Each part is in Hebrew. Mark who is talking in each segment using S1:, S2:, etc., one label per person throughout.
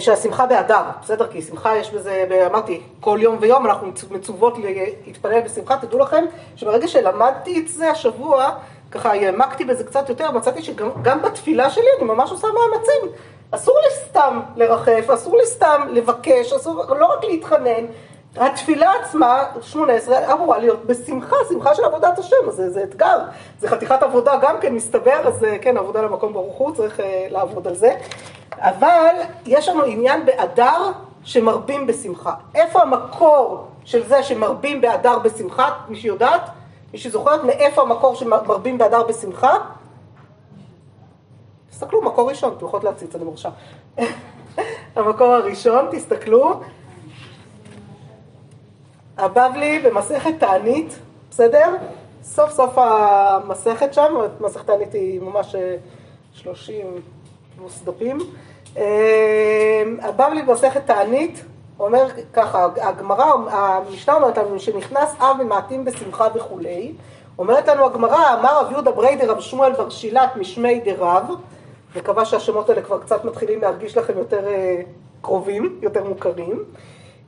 S1: שהשמחה באדר, בסדר? כי שמחה יש בזה, אמרתי, כל יום ויום אנחנו מצו- מצוות להתפלל בשמחה. תדעו לכם שברגע שלמדתי את זה השבוע, ככה העמקתי בזה קצת יותר, מצאתי שגם גם בתפילה שלי אני ממש עושה מאמצים. אסור לי סתם לרחף, אסור לי סתם לבקש, אסור לא רק להתחנן. התפילה עצמה, 18, אמורה להיות בשמחה, שמחה של עבודת השם, זה, זה אתגר, זה חתיכת עבודה גם כן, מסתבר, אז אה, כן, עבודה למקום ברוך הוא, צריך אה, לעבוד על זה. אבל יש לנו עניין באדר שמרבים בשמחה. איפה המקור של זה שמרבים באדר בשמחה? מי שיודעת? מי שזוכרת מאיפה המקור שמרבים באדר בשמחה? תסתכלו, מקור ראשון, אתם יכולות להציץ, אני מרשה. המקור הראשון, תסתכלו. הבבלי במסכת תענית, בסדר? סוף סוף המסכת שם, מסכת תענית היא ממש אה, 30 פלוס דפים. אה, הבבלי במסכת תענית אומר ככה, הגמרא, המשנה אומרת לנו שנכנס אב ממעטים בשמחה וכולי. אומרת לנו הגמרא, אמר רב יהודה בריידר רב שמואל בר שילת משמי דרב, מקווה שהשמות האלה כבר קצת מתחילים להרגיש לכם יותר אה, קרובים, יותר מוכרים.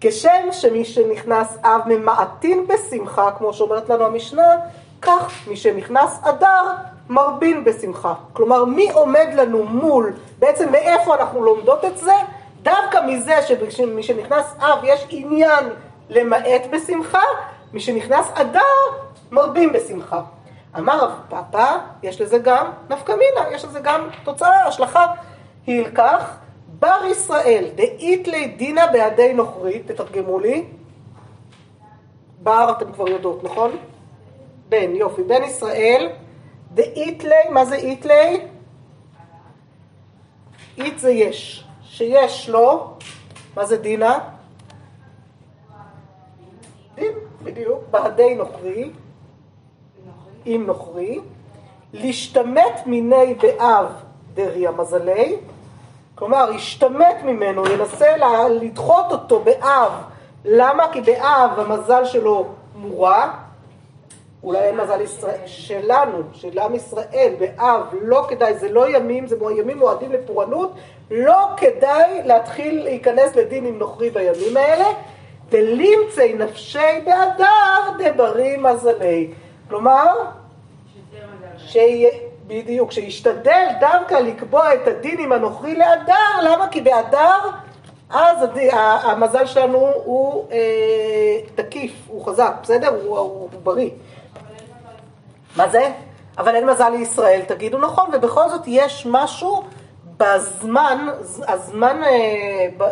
S1: כשם שמי שנכנס אב ממעטין בשמחה, כמו שאומרת לנו המשנה, כך מי שנכנס אדר מרבין בשמחה. כלומר, מי עומד לנו מול, בעצם מאיפה אנחנו לומדות את זה? דווקא מזה שמי שנכנס אב יש עניין למעט בשמחה, מי שנכנס אדר מרבים בשמחה. אמר רב פאפא, יש לזה גם נפקא מינה, יש לזה גם תוצאה, השלכה. היא כך, בר ישראל, דאית לי דינא בעדי נוכרי, תתרגמו לי. בר אתם כבר יודעות, נכון? בן, יופי, בן ישראל, דאית לי, מה זה אית לי? אית זה יש, שיש לו, מה זה דינה? דין, בדיוק, בעדי נוכרי, עם נוכרי, להשתמט מיני באב דריה מזלי, כלומר, ישתמט ממנו, ינסה לה, לדחות אותו באב. למה? כי באב המזל שלו מורע. אולי אין מזל ישראל, שלנו, של עם ישראל, באב, לא כדאי, זה לא ימים, זה ימים מועדים לפורענות, לא כדאי להתחיל להיכנס לדין עם נוכרי בימים האלה, דלימצי נפשי באדר דברי מזלי. כלומר, שיהיה... בדיוק, שישתדל דווקא לקבוע את הדין עם הנוכרי לאדר, למה? כי באדר אז הד... המזל שלנו הוא אה, תקיף, הוא חזק, בסדר? הוא, הוא, הוא בריא. מה זה? אבל אין מזל לישראל, תגידו נכון, ובכל זאת יש משהו בזמן, הזמן אה, ב...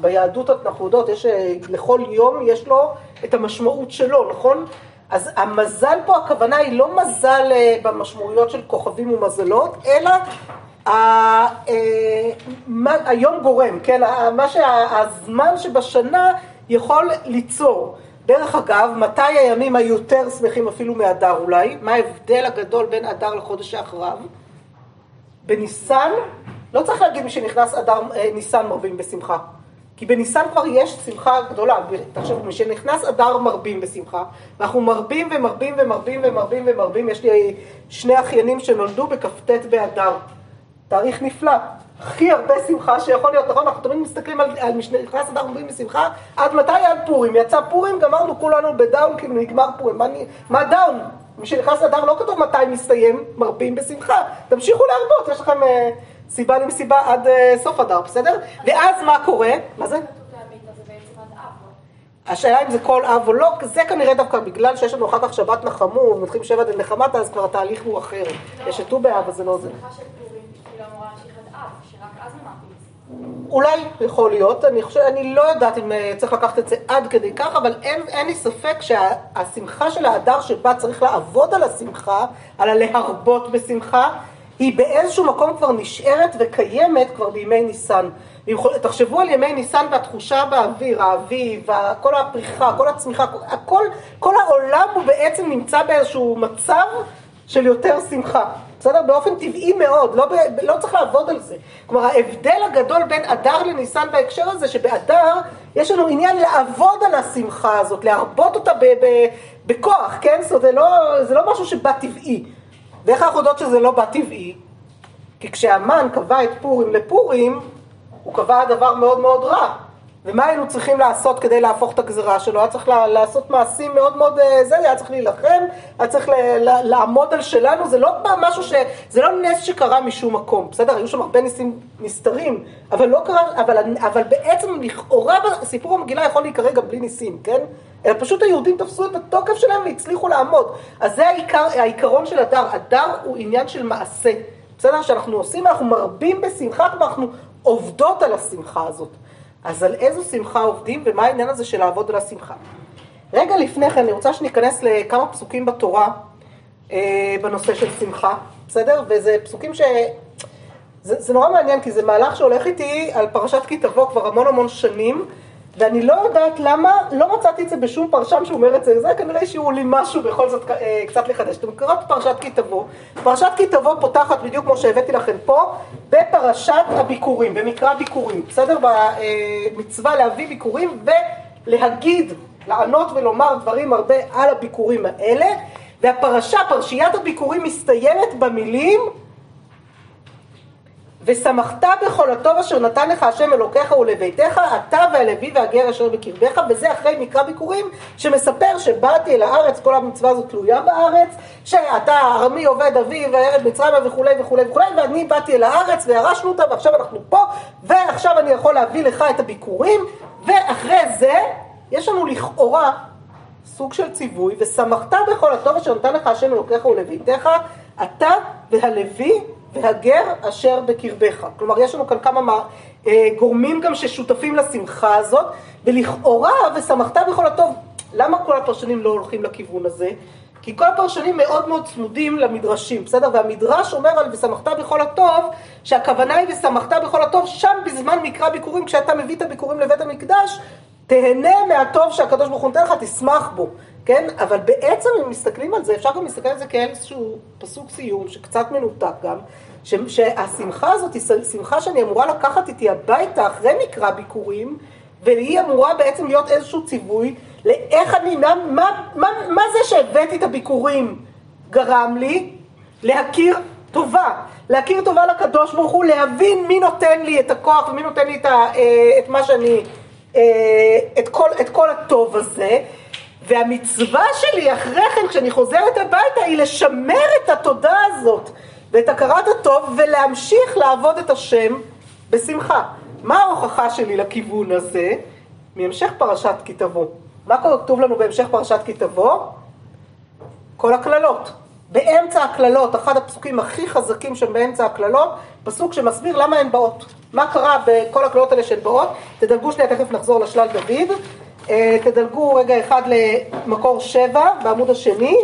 S1: ביהדות יודעות, יש אה, לכל יום יש לו את המשמעות שלו, נכון? אז המזל פה, הכוונה היא לא מזל במשמעויות של כוכבים ומזלות, אלא היום גורם, כן? מה שהזמן שבשנה יכול ליצור. דרך אגב, מתי הימים היותר שמחים אפילו מאדר אולי? מה ההבדל הגדול בין אדר לחודש שאחריו? בניסן, לא צריך להגיד מי שנכנס אדר, ניסן מרבים בשמחה. כי בניסן כבר יש שמחה גדולה, תחשבו, משנכנס אדר מרבים בשמחה, ואנחנו מרבים ומרבים ומרבים ומרבים ומרבים, יש לי שני אחיינים שנולדו בכ"ט באדר, תאריך נפלא, הכי הרבה שמחה שיכול להיות, נכון? אנחנו תמיד מסתכלים על, על משנכנס אדר מרבים בשמחה, עד מתי עד פורים? יצא פורים, גמרנו כולנו ב down, כאילו נגמר פורים, מה, מה down? משנכנס אדר לא כתוב מתי מסתיים, מרבים בשמחה, תמשיכו להרבות, יש לכם... סיבה למסיבה עד אה, סוף אדר, בסדר? ואז מה קורה? מה זה? השאלה אם זה כל אב או לא, זה כנראה דווקא בגלל שיש לנו אחר כך שבת נחמו, ומתחילים שבע דנחמתא, אז כבר התהליך הוא אחר. יש את ט"ו באב, אז זה לא זה. אולי יכול להיות, אני, חושב, אני לא יודעת אם צריך לקחת את זה עד כדי כך, אבל אין, אין לי ספק שהשמחה של ההדר שבה צריך לעבוד על השמחה, על הלהרבות בשמחה, היא באיזשהו מקום כבר נשארת וקיימת כבר בימי ניסן. תחשבו על ימי ניסן והתחושה באוויר, האביב, כל הפריחה, כל הצמיחה, הכל, כל העולם הוא בעצם נמצא באיזשהו מצב של יותר שמחה. בסדר? באופן טבעי מאוד, לא, ב, לא צריך לעבוד על זה. כלומר, ההבדל הגדול בין אדר לניסן בהקשר הזה, שבאדר יש לנו עניין לעבוד על השמחה הזאת, להרבות אותה ב, ב, בכוח, כן? זאת אומרת, זה לא, זה לא משהו שבא טבעי. ואיך אנחנו יודעות שזה לא בא טבעי? כי כשהמן קבע את פורים לפורים, הוא קבע דבר מאוד מאוד רע. ומה היינו צריכים לעשות כדי להפוך את הגזרה שלו? היה צריך לעשות מעשים מאוד מאוד, אה, זה, היה צריך להילחם, היה צריך לעמוד על שלנו, זה לא משהו ש... זה לא נס שקרה משום מקום, בסדר? היו שם הרבה ניסים נסתרים, אבל לא קרה, אבל, אבל בעצם לכאורה סיפור המגילה יכול להיקרא גם בלי ניסים, כן? אלא פשוט היהודים תפסו את התוקף שלהם והצליחו לעמוד. אז זה העיקר, העיקרון של הדר, הדר הוא עניין של מעשה, בסדר? שאנחנו עושים, אנחנו מרבים בשמחה, אנחנו עובדות על השמחה הזאת. אז על איזו שמחה עובדים ומה העניין הזה של לעבוד על השמחה. רגע לפני כן אני רוצה שניכנס לכמה פסוקים בתורה אה, בנושא של שמחה, בסדר? וזה פסוקים ש... זה, זה נורא מעניין כי זה מהלך שהולך איתי על פרשת כי תבוא כבר המון המון שנים ואני לא יודעת למה, לא מצאתי את זה בשום פרשם שאומר את זה, זה כנראה שהוא לי משהו בכל זאת אה, קצת לחדש. אתם קוראים פרשת כי תבוא, פרשת כי תבוא פותחת בדיוק כמו שהבאתי לכם פה, בפרשת הביקורים, במקרא ביקורים, בסדר? במצווה להביא ביקורים ולהגיד, לענות ולומר דברים הרבה על הביקורים האלה, והפרשה, פרשיית הביקורים מסתיימת במילים ושמחת בכל הטוב אשר נתן לך השם אלוקיך ולביתך, אתה והלוי והגר אשר בקרבך, וזה אחרי מקרא ביקורים שמספר שבאתי אל הארץ, כל המצווה הזאת תלויה בארץ, שאתה ארמי עובד אבי וארד מצרימה וכולי וכולי וכולי, ואני באתי אל הארץ וירשנו אותה ועכשיו אנחנו פה, ועכשיו אני יכול להביא לך את הביקורים, ואחרי זה יש לנו לכאורה סוג של ציווי, ושמחת בכל הטוב אשר נתן לך השם אלוקיך ולביתך, אתה והלוי והגר אשר בקרבך. כלומר, יש לנו כאן כמה אה, גורמים גם ששותפים לשמחה הזאת, ולכאורה, ושמחת בכל הטוב, למה כל הפרשנים לא הולכים לכיוון הזה? כי כל הפרשנים מאוד מאוד צמודים למדרשים, בסדר? והמדרש אומר על ושמחת בכל הטוב, שהכוונה היא ושמחת בכל הטוב, שם בזמן מקרא ביקורים, כשאתה מביא את הביקורים לבית המקדש, תהנה מהטוב שהקדוש ברוך הוא נותן לך, תשמח בו. כן? אבל בעצם אם מסתכלים על זה, אפשר גם להסתכל על זה כאיזשהו פסוק סיום, שקצת מנותק גם, ש, שהשמחה הזאת היא שמחה שאני אמורה לקחת איתי הביתה אחרי מקרא ביקורים, והיא אמורה בעצם להיות איזשהו ציווי לאיך אני, מה, מה, מה, מה זה שהבאתי את הביקורים גרם לי להכיר טובה, להכיר טובה לקדוש ברוך הוא, להבין מי נותן לי את הכוח ומי נותן לי את, ה, אה, את מה שאני, אה, את כל, את כל הטוב הזה. והמצווה שלי אחרי כן, כשאני חוזרת הביתה, היא לשמר את התודה הזאת ואת הכרת הטוב ולהמשיך לעבוד את השם בשמחה. מה ההוכחה שלי לכיוון הזה? מהמשך פרשת כי תבוא. מה כתוב לנו בהמשך פרשת כי תבוא? כל הקללות. באמצע הקללות, אחד הפסוקים הכי חזקים שם באמצע הקללות, פסוק שמסביר למה הן באות. מה קרה בכל הקללות האלה שהן באות? תדלגו שנייה, תכף נחזור לשלל דוד. אה, תדלגו רגע אחד למקור שבע בעמוד השני.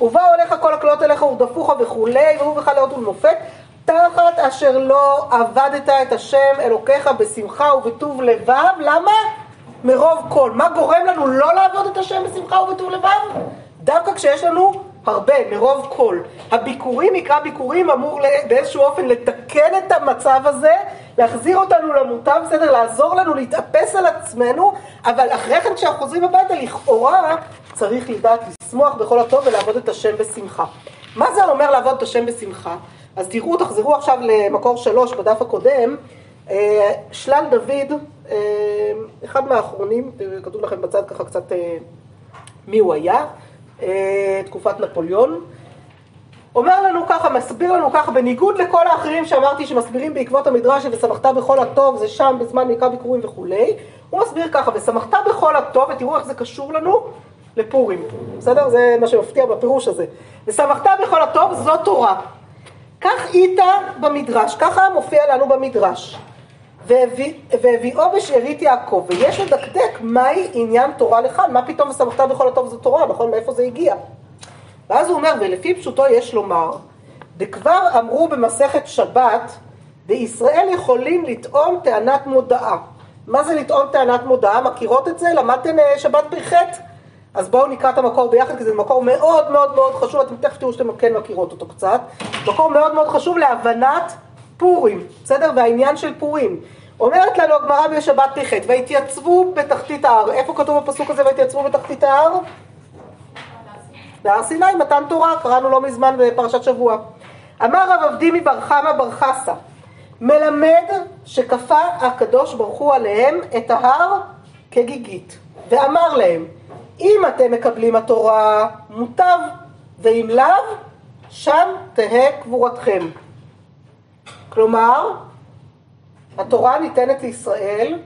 S1: ובאו אליך כל הקללות אליך ורדפוך וכולי, והוא בך לאות ולמופת, תחת אשר לא עבדת את השם אלוקיך בשמחה ובטוב לבב, למה? מרוב כל. מה גורם לנו לא לעבוד את השם בשמחה ובטוב לבב? דווקא כשיש לנו הרבה, מרוב כל. הביקורים, מקרא ביקורים, אמור באיזשהו אופן לתקן את המצב הזה, להחזיר אותנו למוטב, בסדר? לעזור לנו להתאפס על עצמנו, אבל אחרי כן כשאנחנו חוזרים הביתה, לכאורה צריך לדעת לשמוח בכל הטוב ולעבוד את השם בשמחה. מה זה אומר לעבוד את השם בשמחה? אז תראו, תחזרו עכשיו למקור שלוש בדף הקודם, אה, שלל דוד, אה, אחד מהאחרונים, כתוב לכם בצד ככה קצת אה, מי הוא היה, תקופת נפוליאון. אומר לנו ככה, מסביר לנו ככה, בניגוד לכל האחרים שאמרתי שמסבירים בעקבות המדרש ושמחת בכל הטוב, זה שם בזמן מקרא ביקורים וכולי, הוא מסביר ככה, ושמחת בכל הטוב, ותראו איך זה קשור לנו לפורים, בסדר? זה מה שמפתיע בפירוש הזה. ושמחת בכל הטוב, זו תורה. כך איתה במדרש, ככה מופיע לנו במדרש. והביאו בשארית יעקב, ויש לדקדק מהי עניין תורה לכאן, מה פתאום ושמחת בכל הטוב זו תורה, נכון? מאיפה זה הגיע? ואז הוא אומר, ולפי פשוטו יש לומר, וכבר אמרו במסכת שבת, וישראל יכולים לטעון טענת מודעה. מה זה לטעון טענת מודעה? מכירות את זה? למדתם אה, שבת פ"ח? אז בואו נקרא את המקור ביחד, כי זה מקור מאוד מאוד מאוד חשוב, אתם תכף תראו שאתם כן מכירות אותו קצת. מקור מאוד מאוד חשוב להבנת פורים, בסדר? והעניין של פורים. אומרת לנו הגמרא בשבת פ"ח, והתייצבו בתחתית ההר. איפה כתוב בפסוק הזה והתייצבו בתחתית ההר? בהר סיני, מתן תורה, קראנו לא מזמן בפרשת שבוע. אמר רב עבדי מבר חמא בר חסה, מלמד שכפה הקדוש ברוך הוא עליהם את ההר כגיגית, ואמר להם, אם אתם מקבלים התורה, מוטב, ואם לאו, שם תהא קבורתכם. כלומר, התורה ניתנת לישראל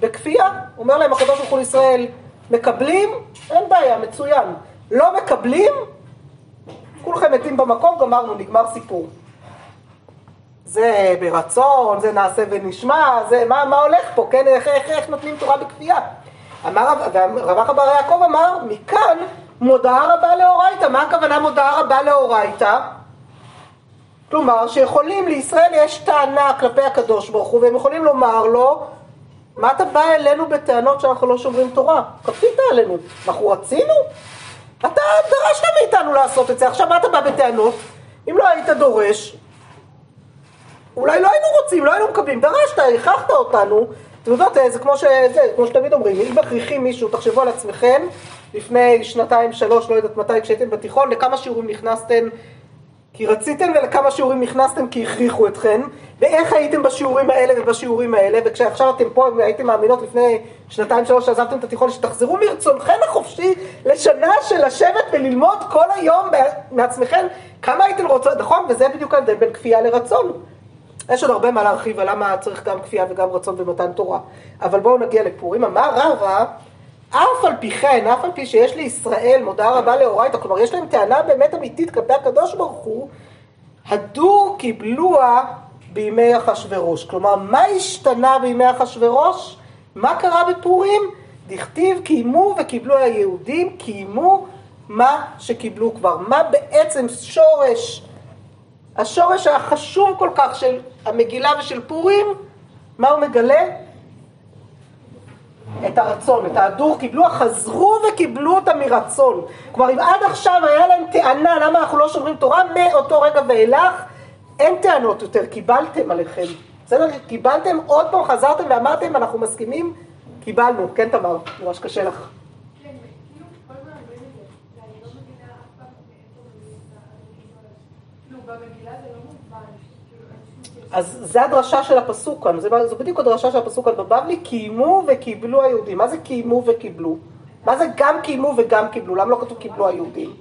S1: בכפייה. אומר להם הקדוש ברוך הוא לישראל, מקבלים? אין בעיה, מצוין. לא מקבלים? כולכם מתים במקום, גמרנו, נגמר סיפור. זה ברצון, זה נעשה ונשמע, זה מה, מה הולך פה, כן, איך, איך, איך נותנים תורה בכפייה. אמר, רב אחא בר יעקב אמר, מכאן מודעה רבה לאורייתא. מה הכוונה מודעה רבה לאורייתא? כלומר, שיכולים, לישראל יש טענה כלפי הקדוש ברוך הוא, והם יכולים לומר לו, מה אתה בא אלינו בטענות שאנחנו לא שומרים תורה? כפית עלינו. אנחנו רצינו? אתה דרשת מאיתנו לעשות את זה, עכשיו מה אתה בא בטענות? אם לא היית דורש, אולי לא היינו רוצים, לא היינו מקבלים, דרשת, הכרחת אותנו. אתם יודעות, זה כמו, ש... זה, כמו שתמיד אומרים, אם מכריחים מישהו, תחשבו על עצמכם, לפני שנתיים, שלוש, לא יודעת מתי, כשהייתם בתיכון, לכמה שיעורים נכנסתם כי רציתם ולכמה שיעורים נכנסתם כי הכריחו אתכם, ואיך הייתם בשיעורים האלה ובשיעורים האלה, וכשעכשיו אתם פה והייתם מאמינות לפני שנתיים שלוש שעזבתם את התיכון, שתחזרו מרצונכם החופשי לשנה של לשבת וללמוד כל היום מעצמכם, כמה הייתם רוצות, נכון? וזה בדיוק ההבדל בין כפייה לרצון. יש עוד הרבה מה להרחיב על למה צריך גם כפייה וגם רצון במתן תורה. אבל בואו נגיע לפורים. אמר רבא, אף על פי כן, אף על פי שיש לישראל מודעה רבה לאורייתא, כלומר יש להם טענה באמת אמיתית כלפי הקדוש ברוך הוא, הדור קיבלוה בימי אחשורוש. כלומר, מה השתנה בימי אחשורוש? מה קרה בפורים? דכתיב קיימו וקיבלו היהודים, קיימו מה שקיבלו כבר. מה בעצם שורש, השורש החשוב כל כך של המגילה ושל פורים, מה הוא מגלה? את הרצון, את ההדור קיבלו, חזרו וקיבלו אותה מרצון. כלומר, אם עד עכשיו היה להם טענה למה אנחנו לא שומרים תורה, מאותו רגע ואילך, אין טענות יותר, קיבלתם עליכם. בסדר? קיבלתם, עוד פעם חזרתם ואמרתם, אנחנו מסכימים, קיבלנו. כן, תמר, ממש קשה לך. אז זה הדרשה של הפסוק כאן, זו בדיוק הדרשה של הפסוק כאן בבבלי, קיימו וקיבלו היהודים. מה זה קיימו וקיבלו? מה זה גם קיימו וגם קיבלו? למה לא כתוב קיבלו היהודים?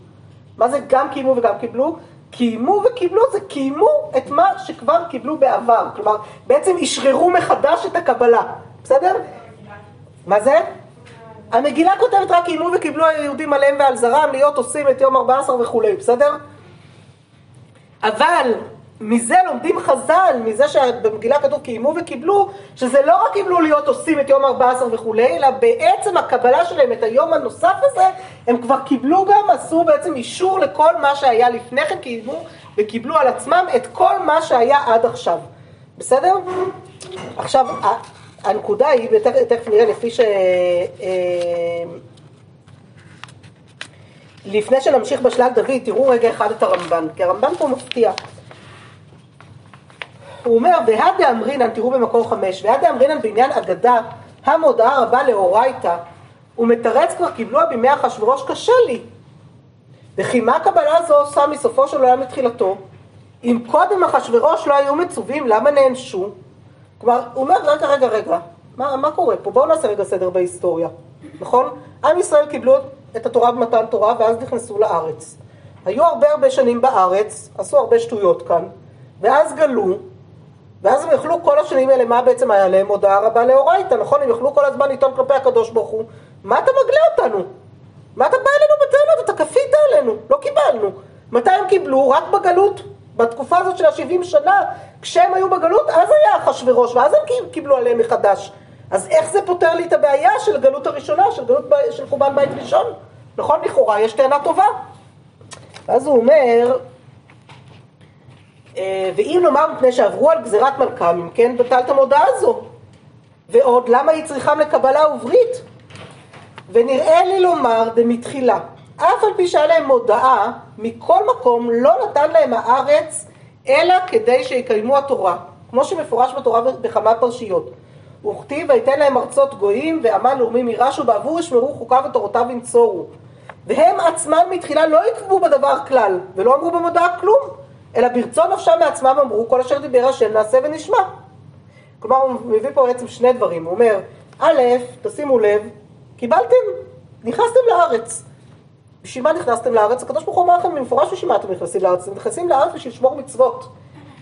S1: מה זה גם קיימו וגם קיבלו? קיימו וקיבלו זה קיימו את מה שכבר קיבלו בעבר. כלומר, בעצם אשררו מחדש את הקבלה. בסדר? מה זה? המגילה כותבת רק קיימו וקיבלו היהודים עליהם ועל זרם להיות עושים את יום 14 וכולי, בסדר? אבל מזה לומדים חז"ל, מזה שבמגילה כתוב קיימו וקיבלו, שזה לא רק קיבלו להיות עושים את יום 14 וכולי, אלא בעצם הקבלה שלהם את היום הנוסף הזה, הם כבר קיבלו גם, עשו בעצם אישור לכל מה שהיה לפני כן, קיימו וקיבלו על עצמם את כל מה שהיה עד עכשיו. בסדר? עכשיו, הנקודה היא, ותכף נראה לפי ש... אה, לפני שנמשיך בשלג דוד, תראו רגע אחד את הרמב"ן, כי הרמב"ן פה מפתיע. הוא אומר, והדה אמרינן, תראו במקור חמש, והדה אמרינן בעניין אגדה, המודעה רבה לאורייתא, הוא מתרץ כבר קיבלוה בימי אחשורוש קשה לי. וכי מה הקבלה הזו עושה מסופו של עולם לתחילתו? אם קודם אחשורוש לא היו מצווים, למה נענשו? כלומר, הוא אומר, רגע, רגע, רגע, מה, מה קורה פה? בואו נעשה רגע סדר בהיסטוריה, נכון? עם ישראל קיבלו את התורה במתן תורה ואז נכנסו לארץ. היו הרבה הרבה שנים בארץ, עשו הרבה שטויות כאן, ואז גלו, ואז הם יוכלו כל השנים האלה, מה בעצם היה להם? הודעה רבה לאורייתא, נכון? הם יוכלו כל הזמן לטעון כלפי הקדוש ברוך הוא, מה אתה מגלה אותנו? מה אתה בא אלינו בטענות? אתה כפית עלינו, לא קיבלנו. מתי הם קיבלו? רק בגלות, בתקופה הזאת של ה-70 שנה, כשהם היו בגלות, אז היה אחשוורוש, ואז הם קיבלו עליהם מחדש. אז איך זה פותר לי את הבעיה של הגלות הראשונה, של גלות ב... של חורבן בית ראשון? נכון, לכאורה יש טענה טובה. ואז הוא אומר, ואם נאמר מפני שעברו על גזירת מלכם, אם כן בטלתם הודעה הזו. ועוד, למה היא צריכם לקבלה וברית? ונראה לי לומר דמתחילה, אף על פי שהיה להם הודעה, מכל מקום לא נתן להם הארץ, אלא כדי שיקיימו התורה, כמו שמפורש בתורה בכמה פרשיות. וכתיב ויתן להם ארצות גויים, ועמל לאומים יירשו בעבור ישמרו חוקיו ותורותיו ינצורו. והם עצמם מתחילה לא עקבו בדבר כלל, ולא אמרו במודעה כלום, אלא ברצון נפשם מעצמם אמרו כל אשר דיבר השם נעשה ונשמע. כלומר הוא מביא פה בעצם שני דברים, הוא אומר, א', תשימו לב, קיבלתם, נכנסתם לארץ. בשביל מה נכנסתם לארץ? הקדוש ברוך הוא אמר לכם במפורש בשביל מה אתם נכנסים לארץ, אתם נכנסים לארץ בשביל לשמור מצוות.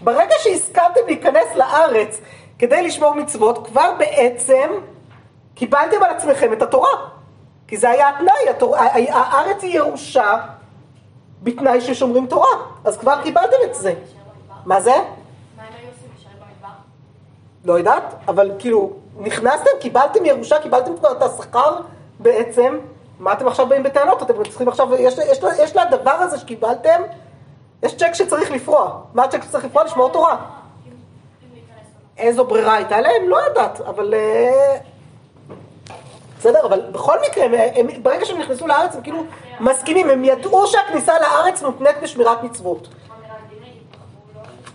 S1: ברגע שהסכמתם להיכנס לארץ כדי לשמור מצוות, כבר בעצם קיבלתם על עצמכם את התורה. כי זה היה התנאי, התור... הארץ היא ירושה בתנאי ששומרים תורה, אז כבר קיבלתם את זה. מה זה? לא יודעת, אבל כאילו, נכנסתם, קיבלתם ירושה, קיבלתם כבר את השכר בעצם, מה אתם עכשיו באים בטענות? אתם צריכים עכשיו, יש, יש, יש לדבר הזה שקיבלתם, יש צ'ק שצריך לפרוע. מה הצ'ק שצריך לפרוע? לשמור תורה. איזו ברירה הייתה להם? לא יודעת, אבל... בסדר? אבל בכל מקרה, הם, הם, ברגע שהם נכנסו לארץ, הם כאילו מסכימים, הם ידעו שהכניסה לארץ מותנית בשמירת מצוות.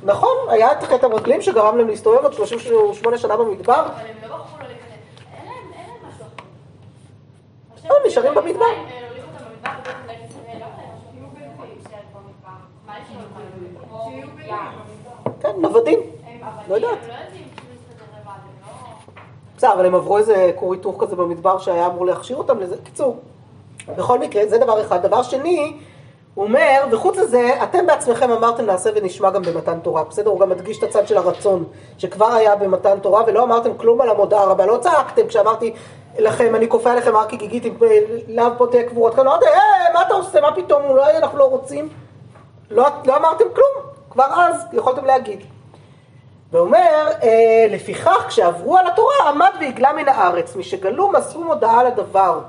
S1: נכון, היה את חטא המרגלים שגרם להם להסתובב עוד 38 שנה במדבר. אבל הם לא לא להיכנס. אין להם משהו אחר. הם נשארים במדבר. כן, נוודים. לא יודעת. בסדר, אבל הם עברו איזה כור היתוך כזה במדבר שהיה אמור להכשיר אותם לזה. קיצור, בכל מקרה, זה דבר אחד. דבר שני, הוא אומר, וחוץ לזה, אתם בעצמכם אמרתם נעשה ונשמע גם במתן תורה, בסדר? הוא גם מדגיש את הצד של הרצון, שכבר היה במתן תורה, ולא אמרתם כלום על המודעה רבה, לא צעקתם כשאמרתי לכם, אני כופה עליכם הר כגיגית, לאו פה תהיה קבורות, כאן אמרתם, אה, מה אתה עושה, מה פתאום, אולי אנחנו לא רוצים? לא, לא אמרתם כלום, כבר אז יכולתם להגיד. ואומר, אה, לפיכך כשעברו על התורה עמד והגלה מן הארץ, משגלו מסרו מודעה לדבר,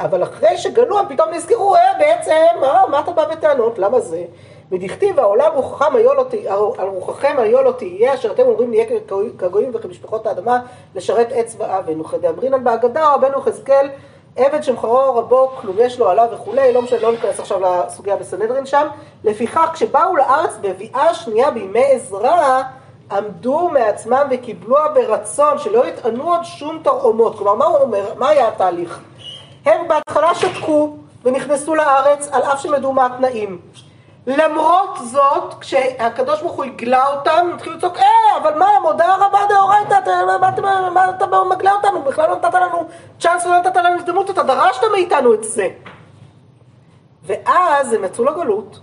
S1: אבל אחרי שגלו הם פתאום נזכרו, אה בעצם, אה, מה אתה בא בטענות, למה זה? מדכתיב העולם רוחכם היו לא תהיה, על רוחכם היו לא תהיה, אשר אתם אומרים נהיה כגויים וכמשפחות האדמה, לשרת עץ ואבן. וכדאמרינן בהגדה, רבנו יחזקאל, עבד שמחרו רבו, כלום יש לו עליו וכולי, לא משנה, לא ניכנס עכשיו לסוגיה בסנהדרין שם. לפיכך, כשבאו לארץ בביאה שנייה בימי עזרא, עמדו מעצמם וקיבלוה ברצון, שלא יטענו עוד שום תרעומות. כלומר, מה הוא אומר? מה היה התהליך? הם בהתחלה שתקו ונכנסו לארץ על אף שהם ידעו מה התנאים. למרות זאת, כשהקדוש ברוך הוא הגלה אותם, התחילו לצעוק, אה, אבל מה, מודה רבה דאורייתא, מה אתה מגלה אותנו? בכלל לא נתת לנו צ'אנס ולא נתת לנו הזדמנות, אתה דרשת מאיתנו את זה. ואז הם יצאו לגלות,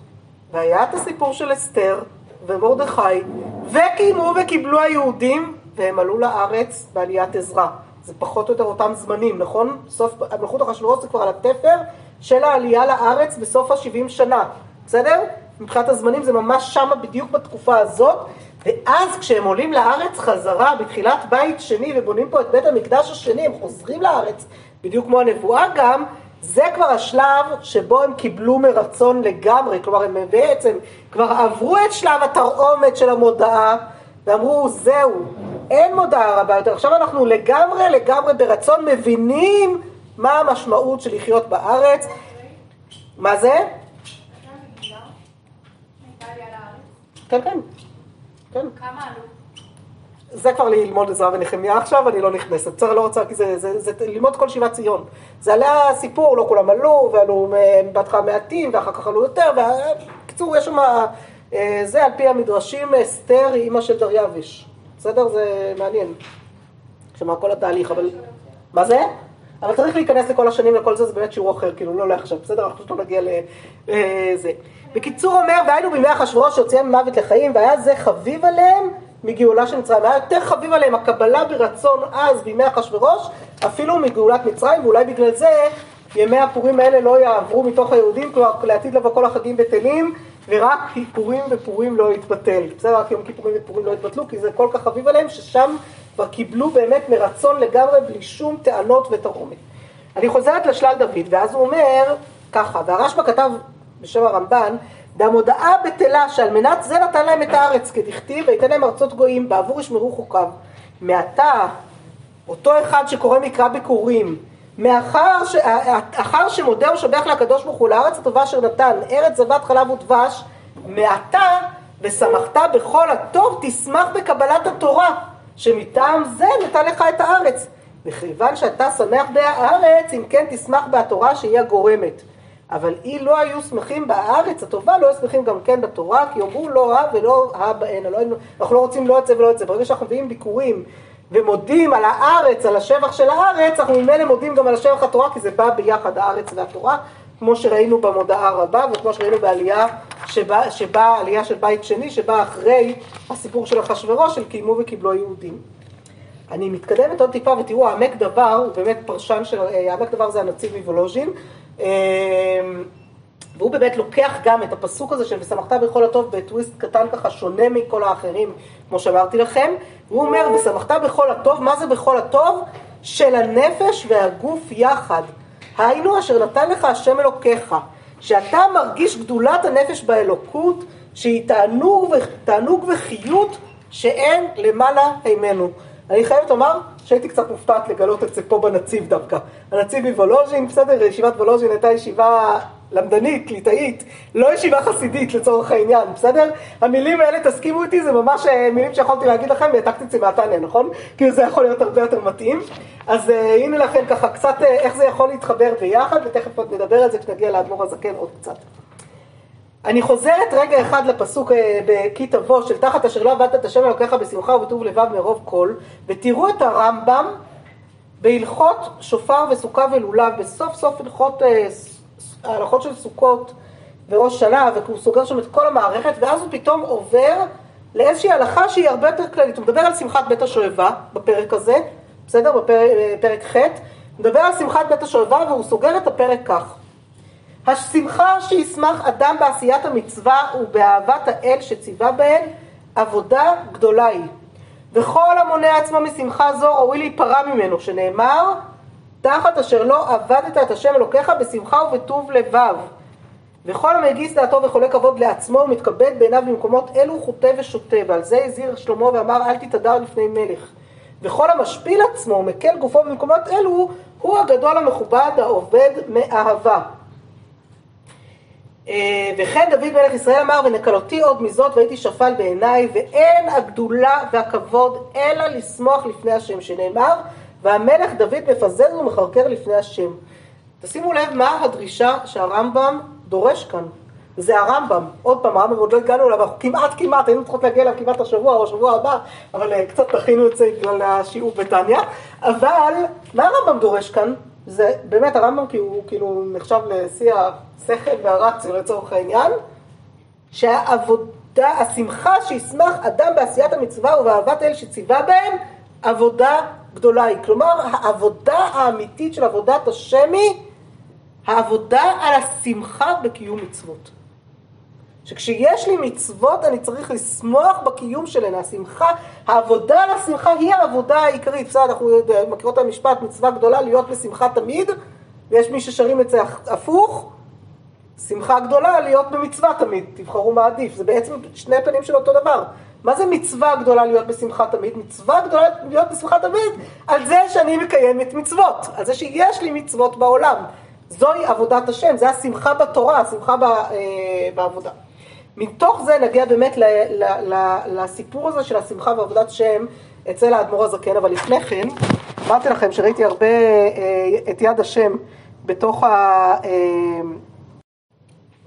S1: והיה את הסיפור של אסתר ומרדכי, וקיימו וקיבלו היהודים, והם עלו לארץ בעליית עזרא. זה פחות או יותר אותם זמנים, נכון? סוף, מלכות אחשוורוש זה כבר על התפר של העלייה לארץ בסוף ה-70 שנה, בסדר? מבחינת הזמנים זה ממש שמה בדיוק בתקופה הזאת, ואז כשהם עולים לארץ חזרה בתחילת בית שני ובונים פה את בית המקדש השני, הם חוזרים לארץ, בדיוק כמו הנבואה גם, זה כבר השלב שבו הם קיבלו מרצון לגמרי, כלומר הם בעצם כבר עברו את שלב התרעומת של המודעה ואמרו זהו, אין מודעה רבה יותר, עכשיו אנחנו לגמרי לגמרי ברצון מבינים מה המשמעות של לחיות בארץ. מה זה? כן, כן. כן. כמה עלו? זה כבר ללמוד עזרא ונחמיה עכשיו, אני לא נכנסת. בסדר, לא רוצה, כי זה, זה, זה, זה ללמוד כל שיבת ציון. זה עליה סיפור, לא כולם עלו, ועלו בהתחלה מעטים, ואחר כך עלו יותר, ובקיצור, יש שם, אה, זה על פי המדרשים, אסתר היא אימא של דריווש. בסדר? זה מעניין. שמע כל התהליך, אבל... מה זה? אבל צריך להיכנס לכל השנים לכל זה, זה באמת שיעור אחר, כאילו, לא לעכשיו, בסדר? אנחנו פשוט לא נגיע לזה. בקיצור אומר, והיינו בימי אחשוורוש שהוציאם ממוות לחיים, והיה זה חביב עליהם מגאולה של מצרים. היה יותר חביב עליהם הקבלה ברצון אז בימי אחשוורוש, אפילו מגאולת מצרים, ואולי בגלל זה ימי הפורים האלה לא יעברו מתוך היהודים, כלומר לעתיד לבוא כל החגים בטלים, ורק פורים ופורים לא יתבטל. בסדר, רק יום כיפורים ופורים לא יתבטלו, כי זה כל כך חביב עליהם, ששם כבר קיבלו באמת מרצון לגמרי, בלי שום טענות ותרעומת. אני חוזרת לשלל דוד, ואז הוא אומר ככה, והרשב"א כתב בשם הרמב"ן, והמודעה בטלה שעל מנת זה נתן להם את הארץ כדכתיב ויתן להם ארצות גויים בעבור ישמרו חוקיו. מעתה אותו אחד שקורא מקרא ביקורים מאחר ש... אחר שמודה ושבח לקדוש ברוך הוא לארץ הטובה אשר נתן ארץ זבת חלב ודבש מעתה ושמחת בכל הטוב תשמח בקבלת התורה שמטעם זה נתן לך את הארץ וכיוון שאתה שמח בהארץ אם כן תשמח בהתורה שהיא הגורמת אבל אי לא היו שמחים בארץ הטובה, לא היו שמחים גם כן בתורה, כי יאמרו לא רע ולא רע בעין. לא, אנחנו לא רוצים לא את זה ולא את זה. ברגע שאנחנו מביאים ביקורים ומודים על הארץ, על השבח של הארץ, אנחנו ממילא מודים גם על השבח התורה, כי זה בא ביחד הארץ והתורה, כמו שראינו במודעה רבה, וכמו שראינו בעלייה שבאה שבא, עלייה של בית שני, שבאה אחרי הסיפור של אחשורוש, של קיימו וקיבלו היהודים. אני מתקדמת עוד טיפה, ותראו, העמק דבר, הוא באמת פרשן של, אה, העמק דבר זה הנציב מוולוז'ין, אה, והוא באמת לוקח גם את הפסוק הזה של ושמחת בכל הטוב בטוויסט קטן ככה שונה מכל האחרים, כמו שאמרתי לכם, והוא אומר ושמחת בכל הטוב, מה זה בכל הטוב? של הנפש והגוף יחד. היינו אשר נתן לך השם אלוקיך, שאתה מרגיש גדולת הנפש באלוקות, שהיא תענוג וחיות שאין למעלה הימנו. אני חייבת לומר שהייתי קצת מופתעת לגלות את זה פה בנציב דווקא. הנציב מוולוז'ין, בסדר, ישיבת וולוז'ין הייתה ישיבה למדנית, ליטאית, לא ישיבה חסידית לצורך העניין, בסדר? המילים האלה, תסכימו איתי, זה ממש אה, מילים שיכולתי להגיד לכם והעתקתי את זה מהתניא, נכון? כאילו זה יכול להיות הרבה יותר מתאים. אז uh, הנה לכם ככה קצת uh, איך זה יכול להתחבר ביחד, ותכף עוד נדבר על זה כשנגיע לאדמו"ר הזקן עוד קצת. אני חוזרת רגע אחד לפסוק בכי תבוא של תחת אשר לא עבדת את השם אלוקיך בשמחה ובטוב לבב מרוב כל ותראו את הרמב"ם בהלכות שופר וסוכה ולולב בסוף סוף הלכות ההלכות של סוכות וראש שנה, והוא סוגר שם את כל המערכת, ואז הוא פתאום עובר לאיזושהי הלכה שהיא הרבה יותר כללית. הוא מדבר על שמחת בית השואבה בפרק הזה, בסדר? בפרק ח', הוא מדבר על שמחת בית השואבה והוא סוגר את הפרק כך. השמחה שישמח אדם בעשיית המצווה ובאהבת האל שציווה בהן, עבודה גדולה היא. וכל המונה עצמו משמחה זו ראוי להיפרע ממנו, שנאמר תחת אשר לא עבדת את השם אלוקיך בשמחה ובטוב לבב. וכל המגיס דעתו וחולה כבוד לעצמו ומתכבד בעיניו במקומות אלו חוטא ושוטה ועל זה הזהיר שלמה ואמר אל תתהדר לפני מלך. וכל המשפיל עצמו ומקל גופו במקומות אלו הוא הגדול המכובד העובד מאהבה. אה, וכן דוד מלך ישראל אמר ונקלותי עוד מזאת והייתי שפל בעיניי ואין הגדולה והכבוד אלא לשמוח לפני השם שנאמר והמלך דוד מפזז ומחרקר לפני השם. תשימו לב מה הדרישה שהרמב"ם דורש כאן. זה הרמב"ם, עוד פעם, הרמב"ם עוד לא הגענו אליו, אנחנו כמעט כמעט, היינו צריכות להגיע אליו כמעט השבוע או השבוע הבא, אבל uh, קצת תכינו את זה בגלל השיעור בתניא, אבל מה הרמב"ם דורש כאן? זה באמת הרמב"ם כי הוא כאילו נחשב לשיא השכל והרציו לצורך העניין, שהעבודה, השמחה שישמח אדם בעשיית המצווה ובאהבת אל שציווה בהם, עבודה גדולה היא. כלומר, העבודה האמיתית של עבודת השם היא העבודה על השמחה בקיום מצוות. שכשיש לי מצוות אני צריך לשמוח בקיום שלהן, השמחה, העבודה על השמחה היא העבודה העיקרית, בסדר, אנחנו מכירות את המשפט, מצווה גדולה להיות בשמחה תמיד, ויש מי ששרים את זה הפוך, שמחה גדולה להיות במצווה תמיד, תבחרו מה עדיף, זה בעצם שני פנים של אותו דבר. מה זה מצווה גדולה להיות בשמחה תמיד? מצווה גדולה להיות בשמחה תמיד על זה שאני מקיימת מצוות, על זה שיש לי מצוות בעולם. זוהי עבודת השם, זה השמחה בתורה, השמחה אה, בעבודה. מתוך זה נגיע באמת ל, ל, ל, לסיפור הזה של השמחה ועבודת שם אצל האדמו"ר הזקן, אבל לפני כן, אמרתי לכם שראיתי הרבה אה, את יד השם בתוך ה... אה,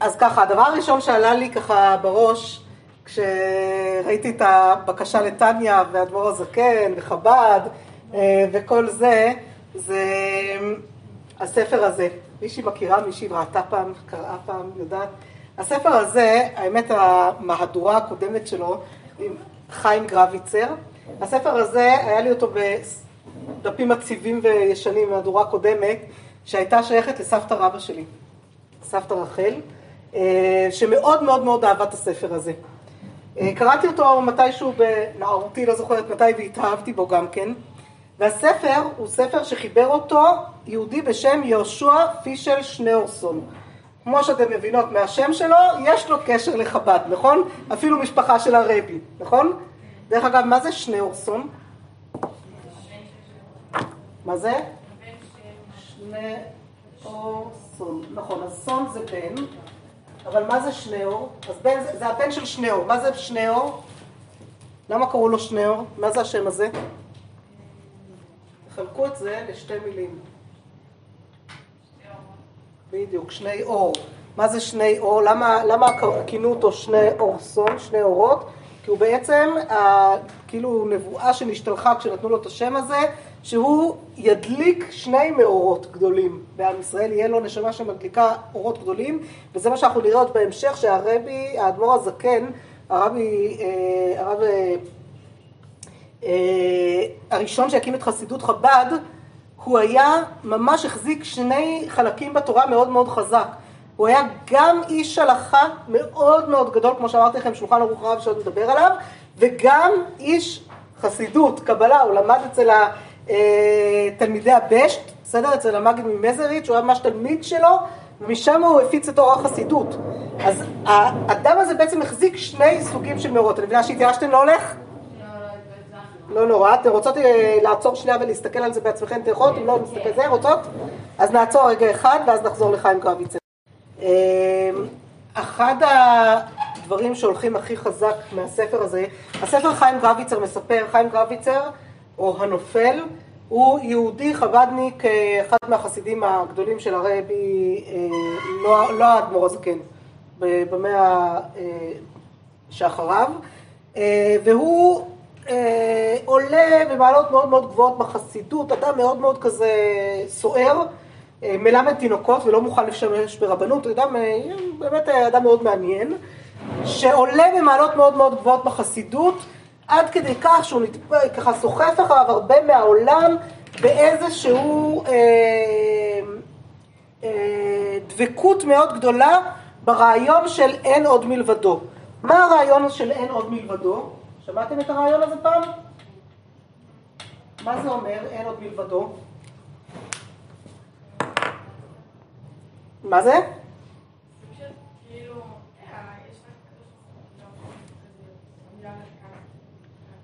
S1: אז ככה, הדבר הראשון שעלה לי ככה בראש, כשראיתי את הבקשה לטניה ואדמו"ר הזקן וחב"ד אה, וכל זה, זה הספר הזה. מישהי מכירה, מישהי ראתה פעם, קראה פעם, יודעת? הספר הזה, האמת המהדורה הקודמת שלו, עם חיים גרביצר, הספר הזה, היה לי אותו בדפים עציבים וישנים, מהדורה קודמת, שהייתה שייכת לסבתא רבא שלי, סבתא רחל, אה, שמאוד מאוד מאוד אהבה את הספר הזה. אה, קראתי אותו מתישהו בנערותי, לא זוכרת מתי, והתאהבתי בו גם כן. והספר הוא ספר שחיבר אותו יהודי בשם יהושע פישל שניאורסון. כמו שאתם מבינות מהשם שלו, יש לו קשר לחב"ד, נכון? אפילו משפחה של הרבי, נכון? דרך אגב, מה זה שניאורסון? מה זה? שניאורסון, נכון, אז סון זה בן. אבל מה זה שניאור? אז בן, זה הבן של שניאור. מה זה שניאור? למה קראו לו שניאור? מה זה השם הזה? תחלקו את זה לשתי מילים. בדיוק, שני אור. מה זה שני אור? למה, למה כינו אותו שני אורסון, שני אורות? כי הוא בעצם, ה, כאילו נבואה שנשתלחה כשנתנו לו את השם הזה, שהוא ידליק שני מאורות גדולים בעם ישראל, יהיה לו נשמה שמדליקה אורות גדולים, וזה מה שאנחנו נראה עוד בהמשך, שהרבי, האדמו"ר הזקן, הרבי, אה, הרב אה, אה, הראשון שהקים את חסידות חב"ד, הוא היה, ממש החזיק שני חלקים בתורה מאוד מאוד חזק. הוא היה גם איש הלכה מאוד מאוד גדול, כמו שאמרתי לכם, שולחן ערוך רב שעוד נדבר עליו, וגם איש חסידות, קבלה, הוא למד אצל אה, תלמידי הבשט, בסדר? אצל המגיד ממזריץ', הוא היה ממש תלמיד שלו, ומשם הוא הפיץ את אור החסידות. אז האדם הזה בעצם החזיק שני סוגים של מאורות. אני מבינה שהתייאשתם לא הולך? לא נורא, אתן רוצות אה, לעצור שנייה ולהסתכל על זה בעצמכן, אתן יכולות, אם לא נסתכל זה, רוצות? אז נעצור רגע אחד ואז נחזור לחיים קרביצר. אמ, אחד הדברים שהולכים הכי חזק מהספר הזה, הספר חיים גרביצר מספר, חיים גרביצר, או הנופל, הוא יהודי חבדניק, אה, אחד מהחסידים הגדולים של הרבי, אה, לא, לא האדמו"ר הזקן, במאה שאחריו, והוא אה, עולה במעלות מאוד מאוד גבוהות בחסידות, אדם מאוד מאוד כזה סוער, אה, מלמד תינוקות ולא מוכן לשמש ברבנות, אדם, אה, באמת אדם מאוד מעניין, שעולה במעלות מאוד מאוד גבוהות בחסידות, עד כדי כך שהוא נתפ... ככה סוחף אחריו הרבה מהעולם באיזשהו אה, אה, דבקות מאוד גדולה ברעיון של אין עוד מלבדו. מה הרעיון של אין עוד מלבדו? שמעתם את הרעיון הזה פעם? מה זה אומר אין עוד מלבדו? מה זה?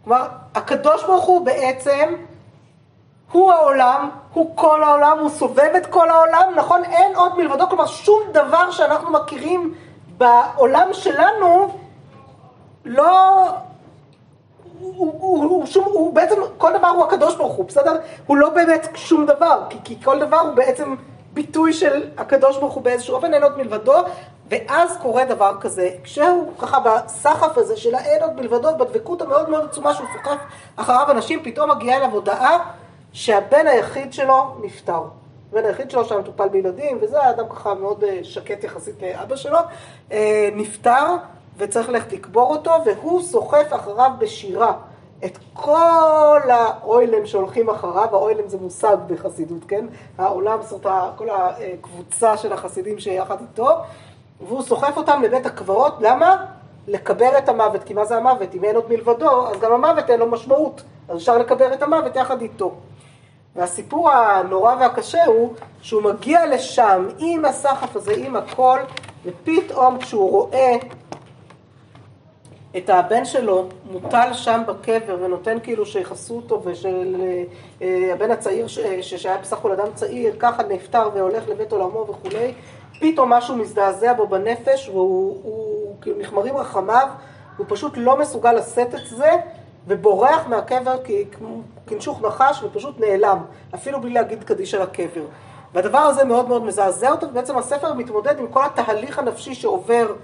S1: כלומר, הקדוש ברוך הוא בעצם, הוא העולם, הוא כל העולם, הוא סובב את כל העולם, נכון? אין עוד מלבדו, כלומר שום דבר שאנחנו מכירים בעולם שלנו לא הוא, הוא, הוא, שום, הוא בעצם, כל דבר הוא הקדוש ברוך הוא, בסדר? הוא לא באמת שום דבר, כי, כי כל דבר הוא בעצם ביטוי של הקדוש ברוך הוא באיזשהו אופן, אין עוד מלבדו, ואז קורה דבר כזה, כשהוא ככה בסחף הזה של האין עוד מלבדו, בדבקות המאוד מאוד עצומה שהוא סוחף אחריו אנשים, פתאום מגיעה אליו הודעה שהבן היחיד שלו נפטר. הבן היחיד שלו שהיה מטופל בילדים, וזה האדם ככה מאוד אה, שקט יחסית לאבא שלו, אה, נפטר. וצריך ללכת לקבור אותו, והוא סוחף אחריו בשירה את כל האוילם שהולכים אחריו, האוילם זה מושג בחסידות, כן? העולם, זאת כל הקבוצה של החסידים שיחד איתו, והוא סוחף אותם לבית הקברות, למה? לקבר את המוות, כי מה זה המוות? אם אין עוד מלבדו, אז גם המוות אין לו משמעות, אז אפשר לקבר את המוות יחד איתו. והסיפור הנורא והקשה הוא שהוא מגיע לשם עם הסחף הזה, עם הכל, ופתאום כשהוא רואה את הבן שלו מוטל שם בקבר ונותן כאילו שיכסו אותו ושל אה, הבן הצעיר שהיה בסך הכל אדם צעיר ככה נפטר והולך לבית עולמו וכולי פתאום משהו מזדעזע בו בנפש והוא כאילו נכמרים רחמיו הוא פשוט לא מסוגל לשאת את זה ובורח מהקבר כנשוך נחש ופשוט נעלם אפילו בלי להגיד קדיש על הקבר. והדבר הזה מאוד מאוד מזעזע אותו ובעצם הספר מתמודד עם כל התהליך הנפשי שעובר אה,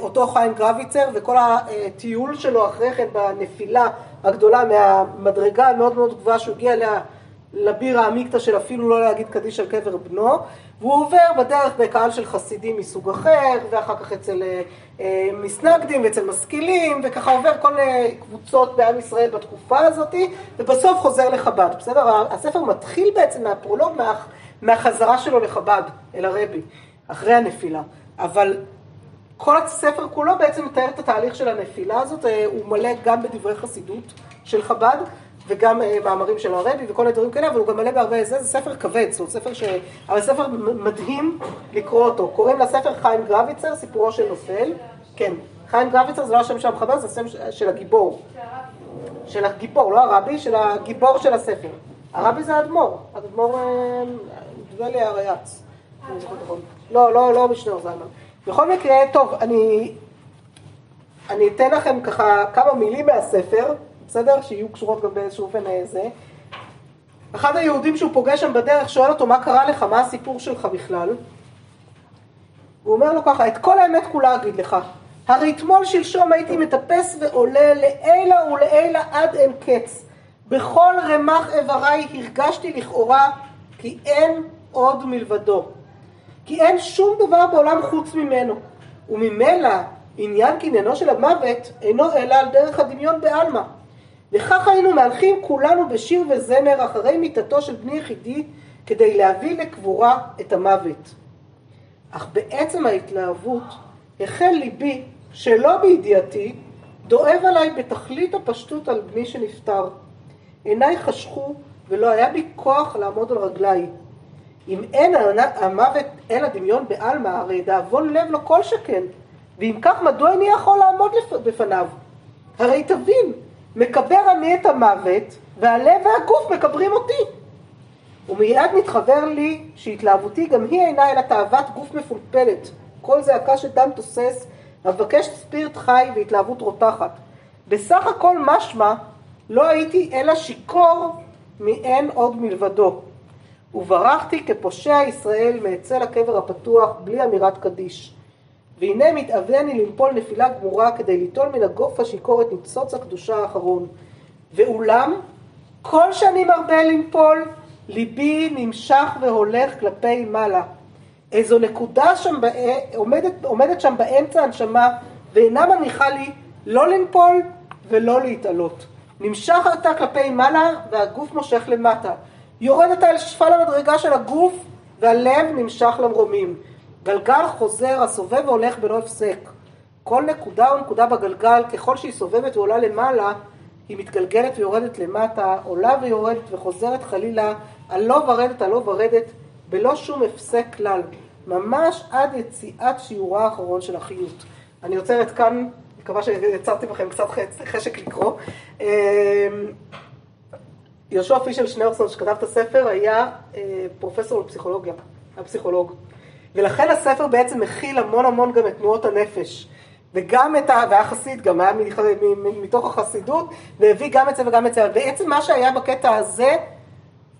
S1: אותו חיים גרביצר וכל הטיול שלו אחרי כן בנפילה הגדולה מהמדרגה המאוד מאוד גבוהה שהוא הגיע אליה לביר העמיקתא של אפילו לא להגיד קדיש על קבר בנו והוא עובר בדרך בקהל של חסידים מסוג אחר ואחר כך אצל אה, אה, מסנגדים ואצל משכילים וככה עובר כל קבוצות בעם ישראל בתקופה הזאת ובסוף חוזר לחב"ד, בסדר? הספר מתחיל בעצם מהפרולוג מה, מהחזרה שלו לחב"ד אל הרבי אחרי הנפילה אבל כל הספר כולו בעצם מתאר את התהליך של הנפילה הזאת, אה, הוא מלא גם בדברי חסידות של חב"ד וגם אה, מאמרים של הרבי וכל הדברים כאלה, אבל הוא גם מלא בהרבה זה, זה ספר כבד, זאת ספר ש... אבל ספר מדהים לקרוא אותו. קוראים לספר חיים גרביצר, סיפורו של נופל. כן, חיים גרביצר זה לא השם של המחבר, זה השם של הגיבור. של הגיבור, לא הרבי, של הגיבור של הספר. הרבי זה האדמו"ר, האדמו"ר, אה, נדמה לי הרייץ. לא, לא, לא משנר זלמן. בכל מקרה, טוב, אני, אני אתן לכם ככה כמה מילים מהספר, בסדר? שיהיו קשורות גם באיזשהו אופן איזה. אה, אחד היהודים שהוא פוגש שם בדרך שואל אותו מה קרה לך, מה הסיפור שלך בכלל? הוא אומר לו ככה, את כל האמת כולה אגיד לך. הרי אתמול שלשום הייתי מטפס ועולה לעילה ולעילה עד אין קץ. בכל רמ"ח איבריי הרגשתי לכאורה כי אין עוד מלבדו. כי אין שום דבר בעולם חוץ ממנו. וממילא עניין קניינו של המוות אינו אלא על דרך הדמיון בעלמא. וכך היינו מהלכים כולנו בשיר וזמר אחרי מיתתו של בני יחידי כדי להביא לקבורה את המוות. אך בעצם ההתלהבות החל ליבי, שלא בידיעתי, דואב עליי בתכלית הפשטות על בני שנפטר. עיניי חשכו ולא היה בי כוח לעמוד על רגליי. אם אין המוות אלא דמיון בעלמא, הרי דאבון לב לא כל שכן. ואם כך, מדוע איני יכול לעמוד בפניו? הרי תבין, מקבר אני את המוות, והלב והגוף מקברים אותי. ומיד מתחבר לי שהתלהבותי גם היא אינה אלא תאוות גוף מפולפלת, כל זעקה של דם תוסס, המבקש ספירט חי והתלהבות רותחת. בסך הכל משמע לא הייתי אלא שיכור מאין עוד מלבדו. וברחתי כפושע ישראל מאצל הקבר הפתוח בלי אמירת קדיש. והנה מתאבני לנפול נפילה גמורה כדי ליטול מן הגוף השיכור את ניצוץ הקדושה האחרון. ואולם, כל שאני מרבה לנפול, ליבי נמשך והולך כלפי מעלה. איזו נקודה שם, בא... עומדת, עומדת שם באמצע הנשמה ואינה מניחה לי לא לנפול ולא להתעלות. נמשך אתה כלפי מעלה והגוף מושך למטה. יורד אתה אל שפל המדרגה של הגוף והלב נמשך למרומים. גלגל חוזר הסובב והולך בלא הפסק. כל נקודה ונקודה בגלגל, ככל שהיא סובבת ועולה למעלה, היא מתגלגלת ויורדת למטה, עולה ויורדת וחוזרת חלילה, עלו ורדת, עלו ורדת, בלא שום הפסק כלל. ממש עד יציאת שיעורה האחרון של החיות. אני עוצרת כאן, מקווה שיצרתי בכם קצת חשק לקרוא. יהושע פישל שניאורסון שכתב את הספר היה אה, פרופסור לפסיכולוגיה, היה פסיכולוג. ולכן הספר בעצם מכיל המון המון גם את תנועות הנפש. וגם את ה... והיה חסיד גם, היה מתוך החסידות, והביא גם את זה וגם את זה. בעצם מה שהיה בקטע הזה,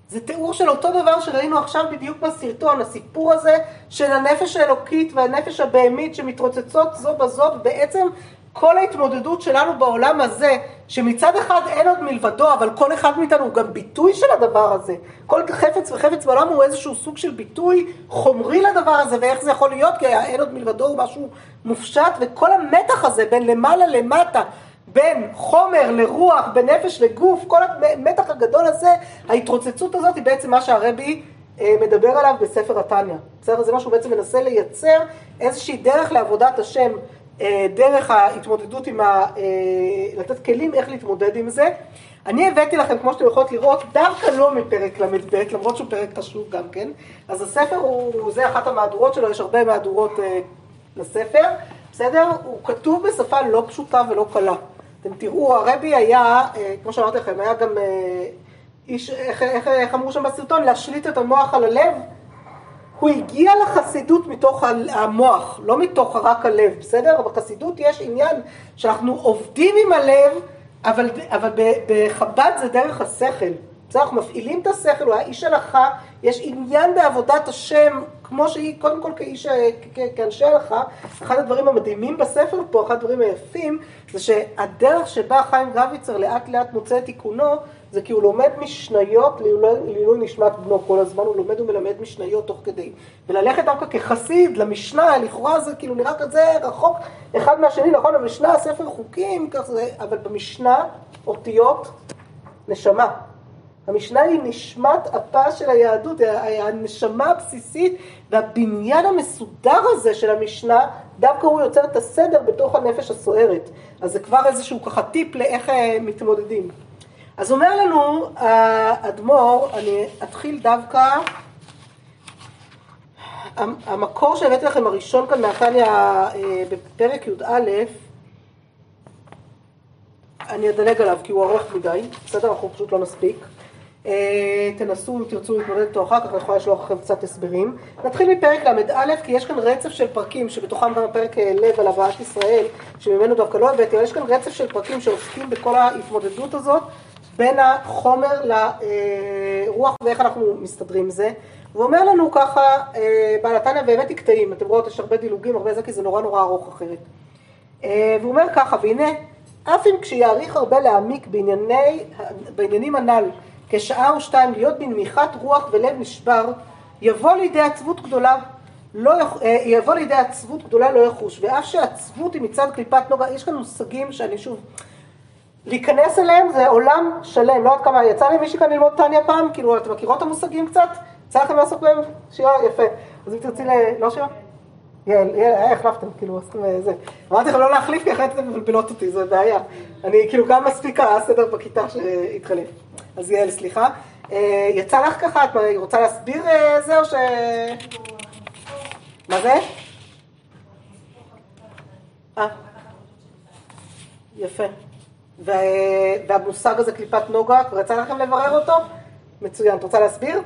S1: זה תיאור של אותו דבר שראינו עכשיו בדיוק בסרטון, הסיפור הזה של הנפש האלוקית והנפש הבהמית שמתרוצצות זו בזו, ובעצם כל ההתמודדות שלנו בעולם הזה, שמצד אחד אין עוד מלבדו, אבל כל אחד מאיתנו הוא גם ביטוי של הדבר הזה. כל חפץ וחפץ בעולם הוא איזשהו סוג של ביטוי חומרי לדבר הזה, ואיך זה יכול להיות, כי אין עוד מלבדו הוא משהו מופשט, וכל המתח הזה בין למעלה למטה, בין חומר לרוח, בין נפש לגוף, כל המתח הגדול הזה, ההתרוצצות הזאת היא בעצם מה שהרבי אה, מדבר עליו בספר התניא. בסדר? זה מה שהוא בעצם מנסה לייצר איזושהי דרך לעבודת השם דרך ההתמודדות עם ה... אה, לתת כלים איך להתמודד עם זה. אני הבאתי לכם, כמו שאתם יכולות לראות, דווקא לא מפרק ל"ב, למרות שהוא פרק חשוב גם כן. אז הספר הוא, זה אחת המהדורות שלו, יש הרבה מהדורות אה, לספר, בסדר? הוא כתוב בשפה לא פשוטה ולא קלה. אתם תראו, הרבי היה, אה, כמו שאמרתי לכם, היה גם אה, איש, איך, איך, איך אמרו שם בסרטון, להשליט את המוח על הלב. הוא הגיע לחסידות מתוך המוח, לא מתוך רק הלב, בסדר? בחסידות יש עניין שאנחנו עובדים עם הלב, אבל, אבל בחב"ד זה דרך השכל. בסדר? אנחנו מפעילים את השכל, הוא היה איש הלכה, יש עניין בעבודת השם, כמו שהיא, קודם כל כאיש, כאנשי הלכה, אחד הדברים המדהימים בספר פה, אחד הדברים היפים, זה שהדרך שבה חיים גביצר לאט לאט מוצא את תיקונו, זה כי הוא לומד משניות לעילוי נשמת בנו כל הזמן, הוא לומד ומלמד משניות תוך כדי. וללכת דווקא כחסיד למשנה, לכאורה זה כאילו נראה כזה רחוק אחד מהשני, נכון? המשנה, ספר חוקים, כך זה, אבל במשנה אותיות נשמה. המשנה היא נשמת אפה של היהדות, הנשמה הבסיסית והבניין המסודר הזה של המשנה, דווקא הוא יוצר את הסדר בתוך הנפש הסוערת. אז זה כבר איזשהו ככה טיפ לאיך אה, מתמודדים. אז אומר לנו האדמו"ר, אני אתחיל דווקא, המקור שהבאתי לכם הראשון כאן מהתניא אה, בפרק י"א, אני אדלג עליו כי הוא ארוך מדי, בסדר? אנחנו פשוט לא נספיק. אה, תנסו אם תרצו להתמודד איתו אחר כך, אני יכולה לשלוח לכם קצת הסברים. נתחיל מפרק ל"א, כי יש כאן רצף של פרקים, שבתוכם גם הפרק אה, לב על הבאת ישראל, שממנו דווקא לא הבאתי, אבל יש כאן רצף של פרקים שעוסקים בכל ההתמודדות הזאת בין החומר לרוח ואיך אנחנו מסתדרים עם זה. הוא אומר לנו ככה, אה, בעל התניא והבאתי קטעים, אתם רואות, יש הרבה דילוגים, הרבה זה, כי זה נורא נורא ארוך אחרת. אה, והוא אומר ככה, והנה, אף אם כשיעריך הרבה להעמיק בענייני, בעניינים הנ"ל, כשעה או שתיים, להיות בנמיכת רוח ולב נשבר, יבוא לידי עצבות גדולה, לא, אה, יבוא לידי עצבות גדולה לא יחוש, ואף שהעצבות היא מצד קליפת נוגה, יש כאן מושגים שאני שוב, להיכנס אליהם זה עולם שלם, לא יודעת כמה, יצא לי מישהי כאן ללמוד טניה פעם, כאילו, אתם מכירות את המושגים קצת? יצא לכם לעסוק בהם? שירה, יפה. אז אם תרצי ל... לא שירה? יעל, יעל, אה, החלפתם, כאילו, עשיתם זה. אמרתי לכם לא להחליף, כי אחרת אתם מבלבלות אותי, זה בעיה. אני כאילו גם מספיק הסדר בכיתה שהתחלף. אז יעל, סליחה. אה, יצא לך ככה, את רוצה להסביר אה, זה או ש... מה זה? אה. יפה. וה- והמושג הזה קליפת נוגה, כבר יצא לכם לברר אותו? מצוין. את רוצה להסביר?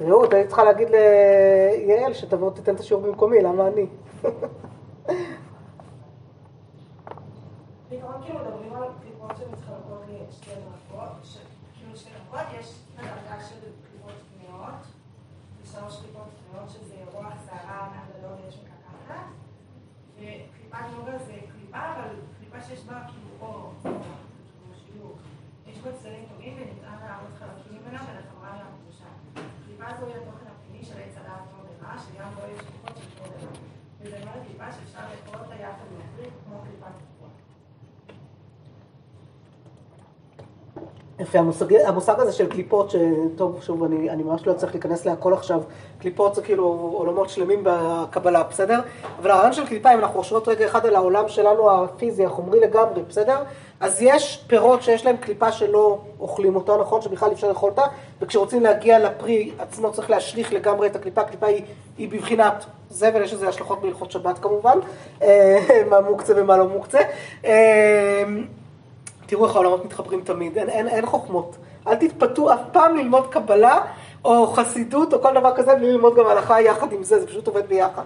S1: רעות, היית צריכה להגיד ליעל שתבוא תיתן את השיעור במקומי, למה אני?
S2: בעיקרון כאילו מדברים על קליפות שמתחלקות לשתי ש- כאילו שתי דרגות, יש את הדרגה של קליפות טמאות, ושלוש קליפות טמאות שזה רוח, שערה, נדלון ויש מקקחת, וקליפת נוגה זה קליפה, אבל קליפה שיש בה כאילו אור, כאילו. יש בה צדדים טובים וניתן להראות חלקים ממנה ולחברה לה הקדושה. קליפה זו היא התוכן הפנימי של עץ הדעת טוב ורע, שגם בו יש כוחות של טוב ורע. וזה אומר קליפה שאפשר לאכול אותה יחד ולהחליט כמו קליפת תפוח.
S1: יפה, המושג, המושג הזה של קליפות, שטוב, שוב, אני, אני ממש לא צריך להיכנס להכל עכשיו, קליפות זה כאילו עולמות שלמים בקבלה, בסדר? אבל הרעיון של קליפה, אם אנחנו חושבות רגע אחד על העולם שלנו הפיזי, החומרי לגמרי, בסדר? אז יש פירות שיש להם קליפה שלא אוכלים אותה, נכון? שבכלל אי אפשר לאכול אותה, וכשרוצים להגיע לפרי עצמו צריך להשליך לגמרי את הקליפה, הקליפה היא, היא בבחינת זבל, יש לזה השלכות בהלכות שבת כמובן, אה, מה מוקצה ומה לא מוקצה. תראו איך העולמות מתחברים תמיד, אין, אין, אין חוכמות. אל תתפתו אף פעם ללמוד קבלה או חסידות או כל דבר כזה בלי ללמוד גם הלכה יחד עם זה, זה פשוט עובד ביחד.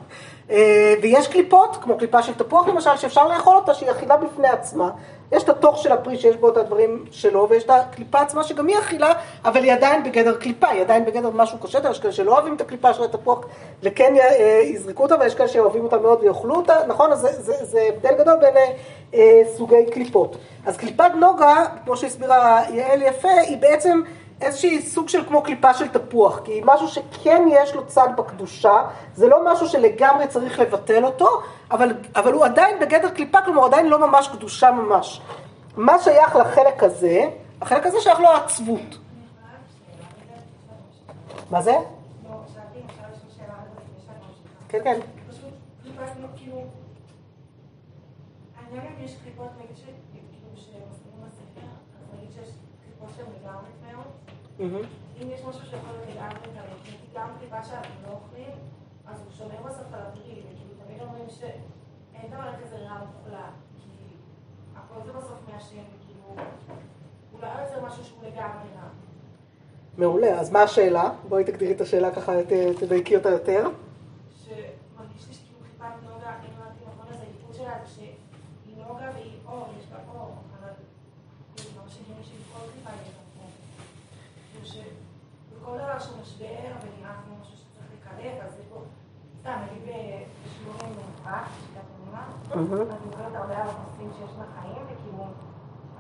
S1: אה, ויש קליפות, כמו קליפה של תפוח למשל, שאפשר לאכול אותה, שהיא אכילה בפני עצמה. יש את התוך של הפרי שיש בו את הדברים שלו, ויש את הקליפה עצמה שגם היא אכילה, אבל היא עדיין בגדר קליפה, היא עדיין בגדר משהו קשה, יש כאלה שלא אוהבים את הקליפה של התפוח וכן אה, יזרקו אותה, ויש כאלה שאוהבים אותה מאוד ויאכלו אותה, נכון? אז זה, זה, זה הבדל גדול בין אה, סוגי קליפות. אז קליפת נוגה, כמו שהסבירה יעל יפה, היא בעצם איזושהי סוג של כמו קליפה של תפוח, כי משהו שכן יש לו צד בקדושה, זה לא משהו שלגמרי צריך לבטל אותו, אבל, אבל הוא עדיין בגדר קליפה, כלומר הוא עדיין לא ממש קדושה ממש. מה שייך לחלק הזה, החלק הזה שייך לו העצבות. מה זה?
S2: לא.
S1: כן, כן.
S2: כאילו... אני יודעת אם יש קליפות, נגיד. כאילו שמסבירים בספר, אז נגיד שיש אם יש משהו שיכול להיות טמא, כי גם קליפה שאנחנו לא אוכלים, אז הוא שומר בסוף על הפרי, וכאילו תמיד אומרים שאין דבר כזה רע מוחלט, כי הכל זה בסוף מהשם, וכאילו... הוא לא יוצר משהו שהוא לגמרי רע.
S1: מעולה, אז מה השאלה? בואי תגדירי את השאלה ככה, תדייקי אותה יותר.
S2: שמרגיש לי שכאילו קליפת נוגה, אם הבנתי נכון, אז הייחוד שלה זה שהיא נוגה והיא אור, יש בה אור, אבל כאילו לא שהגיוני שבכל קליפה יש בה אור. כאילו שבכל דבר שהוא משבר ונראה כמו משהו שצריך לקרב, אז יש פה, סתם, נגיד בשיעורים מנוחה, שיטת
S1: מהמם.
S2: אז היא מדברת הרבה על הנושאים שיש בחיים, וכאילו,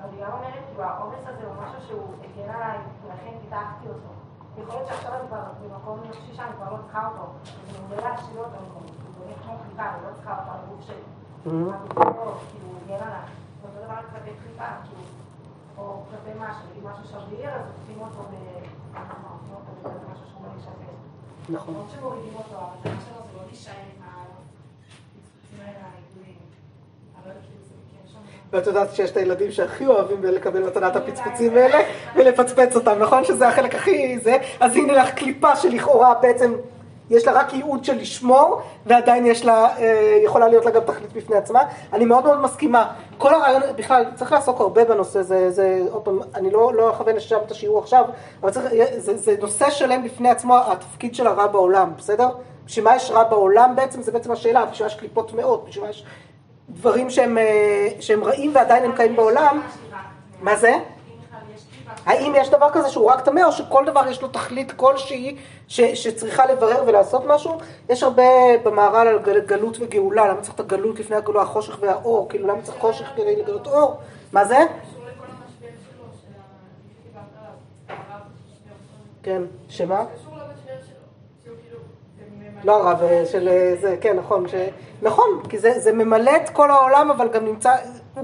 S2: אביגיל אומרת, כאילו העומס הזה הוא משהו שהוא הגן עליי, ולכן פיתחתי אותו. יכול להיות שעכשיו אני כבר במקום נפשי שאני כבר לא צריכה אותו, אז אני מודה להשאיר אותו במקום, הוא באמת כמו קליפה, אני לא צריכה אותו על הגוף שלי. הוא לא, כאילו, הגן עליי. ואותו דבר כלפי קליפה, כאילו, או כלפי משהו, נגיד משהו שביר, אז עושים אותו ב... לא.
S1: נכון.
S2: למרות שמורידים אותו, המטרה שלו זה לא להישאר עם הפיצוצים האלה, העיגולים. אבל זה כן.
S1: ואת יודעת שיש את הילדים שהכי אוהבים לקבל מתנת הפצפוצים האלה ולפצפץ אותם, נכון? שזה החלק הכי זה. אז הנה לך קליפה שלכאורה בעצם יש לה רק ייעוד של לשמור, ועדיין יש לה, אה, יכולה להיות לה גם תכלית בפני עצמה. אני מאוד מאוד מסכימה. כל הרעיון, בכלל, צריך לעסוק הרבה בנושא, זה, זה עוד פעם, אני לא, לא אכוון לשם את השיעור עכשיו, אבל צריך, זה, זה נושא שלם בפני עצמו, התפקיד של הרע בעולם, בסדר? בשביל מה יש רע בעולם בעצם, זה בעצם השאלה, בשביל מה יש קליפות טמאות, בשביל מה יש דברים שהם, אה, שהם רעים ועדיין הם קיימים בעולם. מה זה? האם יש דבר כזה שהוא רק טמא, או שכל דבר יש לו תכלית כלשהי ש, שצריכה לברר ולעשות משהו? יש הרבה במהר"ל על גל, גלות וגאולה, למה צריך את הגלות לפני הגאולה, החושך והאור, כאילו למה צריך חושך כדי לגלות אור? מה זה? כן, שמה? לא הרב של זה, כן, נכון, ש... נכון, כי זה, זה ממלא את כל העולם, אבל גם נמצא,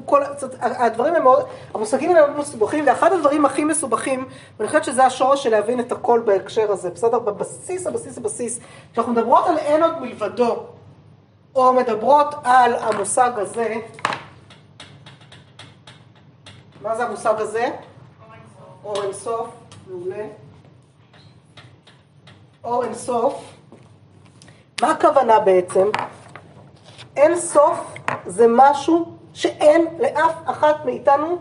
S1: כל, הדברים הם מאוד, המושגים הם מאוד מסובכים, ואחד הדברים הכי מסובכים, ואני חושבת שזה השורש של להבין את הכל בהקשר הזה, בסדר? בבסיס, הבסיס, הבסיס, כשאנחנו מדברות על אין עוד מלבדו, או מדברות על המושג הזה, מה זה המושג הזה? אור אינסוף, מעולה. אור אינסוף, מה הכוונה בעצם? אין סוף זה משהו שאין לאף אחת מאיתנו,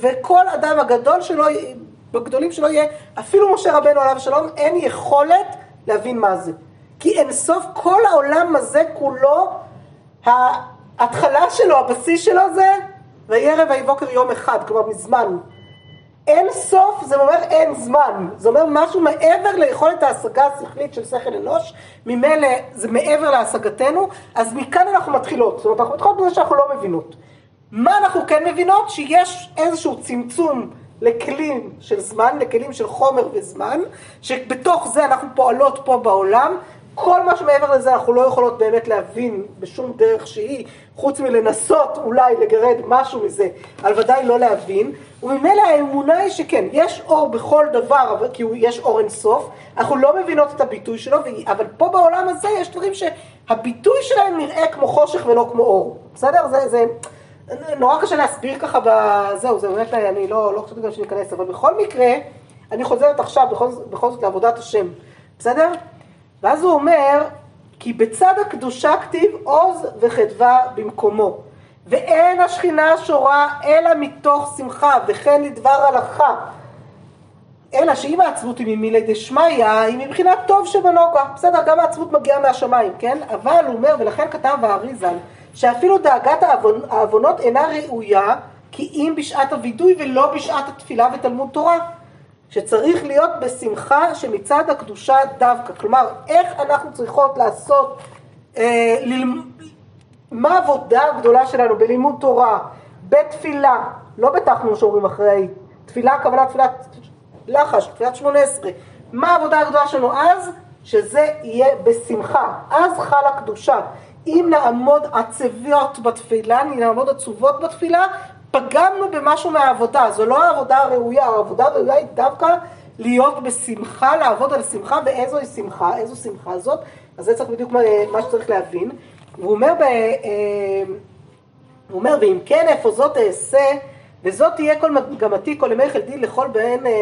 S1: וכל אדם הגדול שלו, בגדולים שלו יהיה, אפילו משה רבנו עליו השלום, אין יכולת להבין מה זה. כי אין סוף כל העולם הזה כולו, ההתחלה שלו, הבסיס שלו זה ויהי ערב ויהי בוקר יום אחד, כלומר מזמן. אין סוף זה אומר אין זמן, זה אומר משהו מעבר ליכולת ההשגה השכלית של שכל אנוש, ממילא זה מעבר להשגתנו, אז מכאן אנחנו מתחילות, זאת אומרת אנחנו מתחילות בזה שאנחנו לא מבינות. מה אנחנו כן מבינות? שיש איזשהו צמצום לכלים של זמן, לכלים של חומר וזמן, שבתוך זה אנחנו פועלות פה בעולם, כל מה שמעבר לזה אנחנו לא יכולות באמת להבין בשום דרך שהיא, חוץ מלנסות אולי לגרד משהו מזה, אבל ודאי לא להבין, וממילא האמונה היא שכן, יש אור בכל דבר, כי יש אור אינסוף, אנחנו לא מבינות את הביטוי שלו, אבל פה בעולם הזה יש דברים שהביטוי שלהם נראה כמו חושך ולא כמו אור, בסדר? זה, זה נורא קשה להסביר ככה בזהו, זה באמת, אני לא, לא חושבת גם שניכנס, אבל בכל מקרה, אני חוזרת עכשיו בכל, בכל זאת לעבודת השם, בסדר? ואז הוא אומר, כי בצד הקדושה כתיב עוז וחדווה במקומו. ואין השכינה שורה אלא מתוך שמחה, וכן לדבר הלכה. אלא שאם העצבות היא ממילי דשמיא, היא מבחינת טוב שבנוגה. בסדר, גם העצבות מגיעה מהשמיים, כן? אבל הוא אומר, ולכן כתב האריזל, שאפילו דאגת העוונות אינה ראויה, כי אם בשעת הווידוי ולא בשעת התפילה ותלמוד תורה. שצריך להיות בשמחה שמצד הקדושה דווקא. כלומר, איך אנחנו צריכות לעשות, אה, ללמ... מה העבודה הגדולה שלנו בלימוד תורה, בתפילה, לא בתחנון שאומרים אחרי, תפילה, הכוונה תפילת לחש, תפילת שמונה עשרה. מה העבודה הגדולה שלנו אז? שזה יהיה בשמחה. אז חלה קדושה. אם נעמוד עצביות בתפילה, נעמוד עצובות בתפילה, פגמנו במשהו מהעבודה, זו לא העבודה הראויה, העבודה הראויה היא דווקא להיות בשמחה, לעבוד על שמחה, ואיזו היא שמחה, איזו שמחה זאת, אז זה צריך בדיוק מה, מה שצריך להבין. והוא אומר, ב, אה, הוא אומר, ואם כן איפה זאת אעשה, וזאת תהיה כל מגמתי, כל ימי חלדי לכל בהן אה,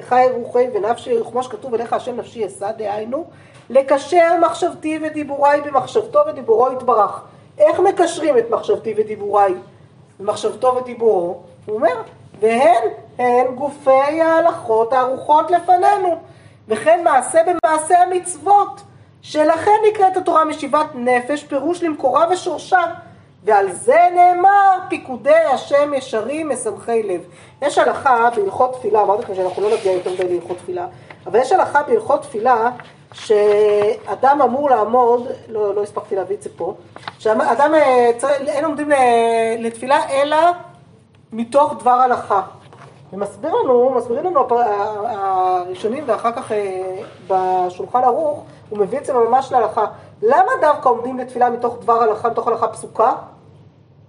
S1: חי רוחי ונפשי, כמו שכתוב אליך השם נפשי אשא, דהיינו, לקשר מחשבתי ודיבוריי במחשבתו ודיבורו יתברך. איך מקשרים את מחשבתי ודיבוריי? במחשבתו ודיבורו, הוא אומר, והן הן גופי ההלכות הערוכות לפנינו, וכן מעשה במעשה המצוות, שלכן נקראת התורה משיבת נפש, פירוש למקורה ושורשה, ועל זה נאמר פיקודי השם ישרים משמחי לב. יש הלכה בהלכות תפילה, אמרתי לכם שאנחנו לא נגיע יותר מדי להלכות תפילה, אבל יש הלכה בהלכות תפילה שאדם אמור לעמוד, לא, לא הספקתי להביא את זה פה, שאדם, אה, אין עומדים לתפילה אלא מתוך דבר הלכה. ומסביר לנו, מסבירים לנו הראשונים ואחר כך אה, בשולחן ערוך, הוא מביא את זה ממש להלכה. למה דווקא עומדים לתפילה מתוך דבר הלכה, מתוך הלכה פסוקה?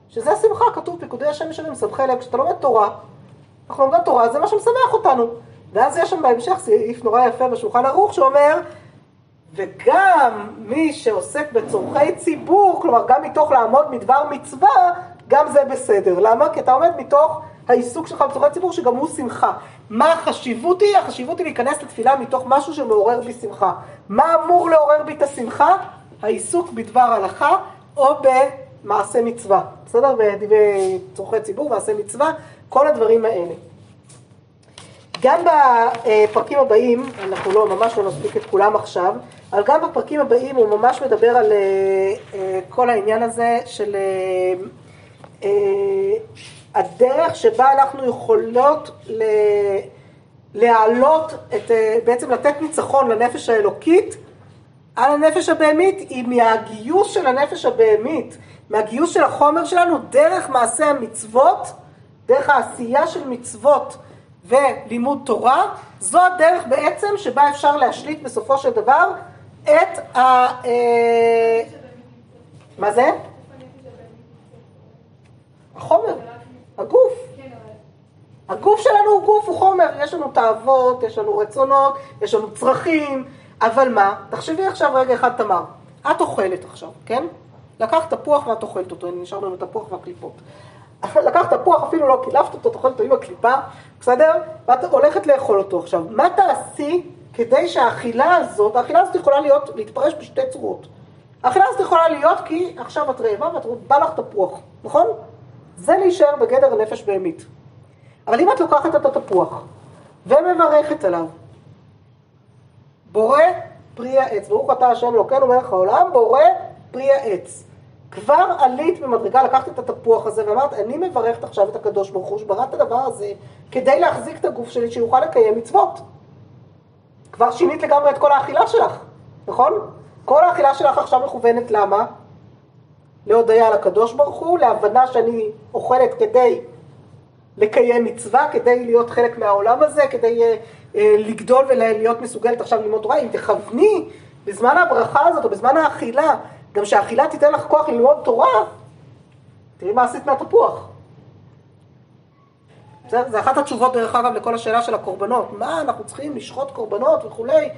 S1: שזה השמחה, כתוב פיקודי השם משלמים, שמחי לב, כשאתה לומד תורה, אנחנו לומדים תורה, זה מה שמשמח אותנו. ואז יש שם בהמשך סעיף נורא יפה בשולחן ערוך שאומר, וגם מי שעוסק בצורכי ציבור, כלומר גם מתוך לעמוד מדבר מצווה, גם זה בסדר. למה? כי אתה עומד מתוך העיסוק שלך בצורכי ציבור שגם הוא שמחה. מה החשיבות היא? החשיבות היא להיכנס לתפילה מתוך משהו שמעורר בי שמחה. מה אמור לעורר בי את השמחה? העיסוק בדבר הלכה או במעשה מצווה. בסדר? בדברי צורכי ציבור, מעשה מצווה, כל הדברים האלה. גם בפרקים הבאים, אנחנו לא, ממש לא נספיק את כולם עכשיו, אבל גם בפרקים הבאים הוא ממש מדבר על אה, אה, כל העניין הזה של אה, הדרך שבה אנחנו יכולות להעלות, את, בעצם לתת ניצחון לנפש האלוקית על הנפש הבהמית, היא מהגיוס של הנפש הבהמית, מהגיוס של החומר שלנו דרך מעשה המצוות, דרך העשייה של מצוות ולימוד תורה, זו הדרך בעצם שבה אפשר להשליט בסופו של דבר את ה... אה, מה זה? החומר, הגוף. הגוף שלנו הוא גוף, הוא חומר, יש לנו תאוות, יש לנו רצונות, יש לנו צרכים, אבל מה? תחשבי עכשיו רגע אחד, תמר, את אוכלת עכשיו, כן? לקחת תפוח ואת אוכלת אותו, נשאר לנו תפוח והקליפות. לקחת תפוח, אפילו לא קילפת אותו, תאכלת אותו עם הקליפה, בסדר? ואת הולכת לאכול אותו עכשיו. מה תעשי כדי שהאכילה הזאת, האכילה הזאת יכולה להיות, להתפרש בשתי צורות. האכילה הזאת יכולה להיות כי עכשיו את רעבה ואת בא לך תפוח, נכון? זה להישאר בגדר נפש בהמית. אבל אם את לוקחת את התפוח ומברכת עליו, בורא פרי העץ, ברוך אתה השם אלוקינו מלך העולם, בורא פרי העץ. כבר עלית במדרגה, לקחת את התפוח הזה ואמרת, אני מברכת עכשיו את הקדוש ברוך הוא שברא את הדבר הזה כדי להחזיק את הגוף שלי שיוכל לקיים מצוות. כבר שינית לגמרי את כל האכילה שלך, נכון? כל האכילה שלך עכשיו מכוונת למה? להודיה לקדוש ברוך הוא, להבנה שאני אוכלת כדי לקיים מצווה, כדי להיות חלק מהעולם הזה, כדי uh, uh, לגדול ולהיות מסוגלת עכשיו ללמוד תורה. אם תכווני בזמן הברכה הזאת או בזמן האכילה גם שהאכילה תיתן לך כוח ללמוד תורה, תראי מה עשית מהתפוח. זה, זה אחת התשובות דרך אגב לכל השאלה של הקורבנות. מה אנחנו צריכים לשחוט קורבנות וכולי.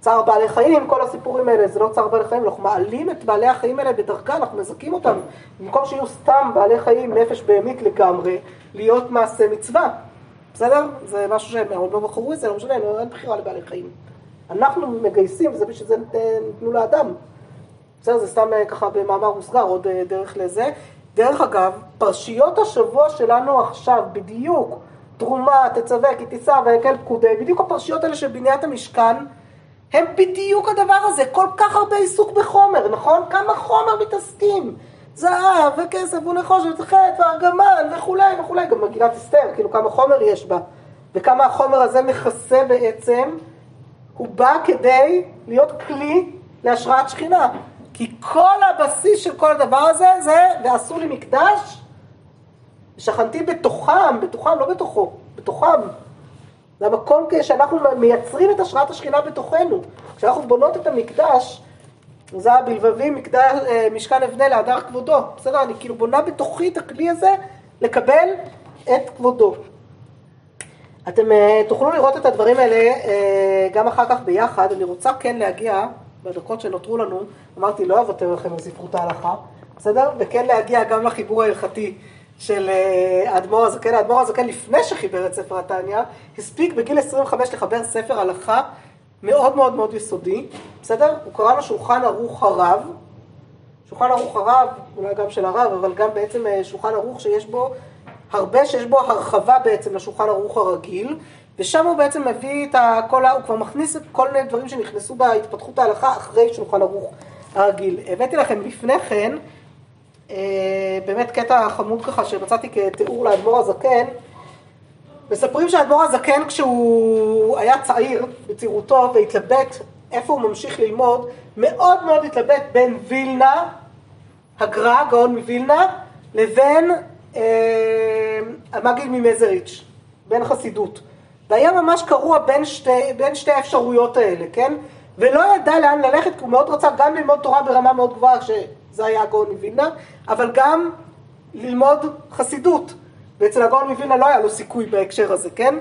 S1: צער בעלי חיים, כל הסיפורים האלה, זה לא צער בעלי חיים, אנחנו מעלים את בעלי החיים האלה בדרגה, אנחנו מזכים אותם. במקום שיהיו סתם בעלי חיים, נפש בהמית לגמרי, להיות מעשה מצווה. בסדר? זה משהו שהם עוד לא בחרו את זה, לא משנה, אין בחירה לבעלי חיים. אנחנו מגייסים, וזה בשביל זה ניתנו לאדם. בסדר, זה סתם אה, ככה במאמר מוסגר, עוד אה, דרך לזה. דרך אגב, פרשיות השבוע שלנו עכשיו, בדיוק, תרומה, תצווה, כי תישא ויקל פקודי, בדיוק הפרשיות האלה של בניית המשכן, הם בדיוק הדבר הזה, כל כך הרבה עיסוק בחומר, נכון? כמה חומר מתעסקים. זהב וכסף ונחושת וחטא וארגמן וכולי וכולי, גם מגילת אסתר, כאילו כמה חומר יש בה, וכמה החומר הזה מכסה בעצם, הוא בא כדי להיות כלי להשראת שכינה. כי כל הבסיס של כל הדבר הזה זה ועשו לי מקדש ושכנתי בתוכם, בתוכם, לא בתוכו, בתוכם. זה המקום שאנחנו מייצרים את השראת השכינה בתוכנו. כשאנחנו בונות את המקדש, זה הבלבבים, מקדש, אה, משכן אבנה להדר כבודו. בסדר, אני כאילו בונה בתוכי את הכלי הזה לקבל את כבודו. אתם אה, תוכלו לראות את הדברים האלה אה, גם אחר כך ביחד. אני רוצה כן להגיע בדקות שנותרו לנו, אמרתי, לא אוותר לכם על ספרות ההלכה, בסדר? וכן להגיע גם לחיבור ההלכתי של אה, האדמו"ר הזקן. האדמו"ר הזקן, לפני שחיבר את ספר התניא, הספיק בגיל 25 לחבר ספר הלכה מאוד מאוד מאוד יסודי, בסדר? הוא קרא לו שולחן ערוך הרב. שולחן ערוך הרב, אולי גם של הרב, אבל גם בעצם אה, שולחן ערוך שיש בו הרבה, שיש בו הרחבה בעצם לשולחן ערוך הרגיל, ושם הוא בעצם מביא את הכל, הוא כבר מכניס את כל מיני דברים שנכנסו בהתפתחות ההלכה אחרי שולחן ערוך הרגיל. הבאתי לכם לפני כן, אה, באמת קטע חמוד ככה שמצאתי כתיאור לאדמו"ר הזקן. מספרים שהאדמו"ר הזקן כשהוא היה צעיר בצעירותו והתלבט איפה הוא ממשיך ללמוד, מאוד מאוד התלבט בין וילנה, הגר"א, גאון מווילנה, לבין אה, המגיד ממזריץ', בין חסידות. והיה ממש קרוע בין שתי, בין שתי האפשרויות האלה, כן? ולא ידע לאן ללכת, כי הוא מאוד רצה גם ללמוד תורה ברמה מאוד גבוהה, שזה היה הגאון מווילנה, אבל גם ללמוד חסידות. ואצל הגאון מווילנה לא היה לו סיכוי בהקשר הזה, כן?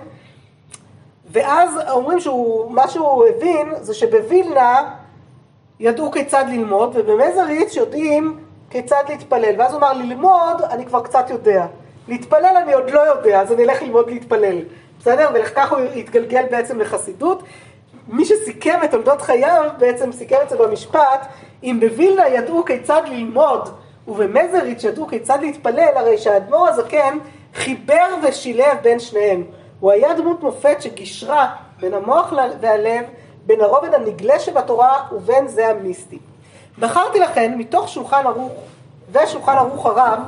S1: ואז אומרים שמה שהוא הבין זה שבווילנה ידעו כיצד ללמוד, ובמזריץ' יודעים כיצד להתפלל. ואז הוא אמר, ללמוד אני כבר קצת יודע. להתפלל אני עוד לא יודע, אז אני אלך ללמוד להתפלל. בסדר? וכך הוא התגלגל בעצם לחסידות. מי שסיכם את תולדות חייו, בעצם סיכם את זה במשפט, אם בווילנה ידעו כיצד ללמוד, ובמזריץ' ידעו כיצד להתפלל, הרי שהאדמו"ר הזקן חיבר ושילב בין שניהם. הוא היה דמות מופת שגישרה בין המוח והלב, בין הרובד הנגלה שבתורה ובין זה המיסטי. בחרתי לכן, מתוך שולחן ערוך ושולחן ערוך הרב,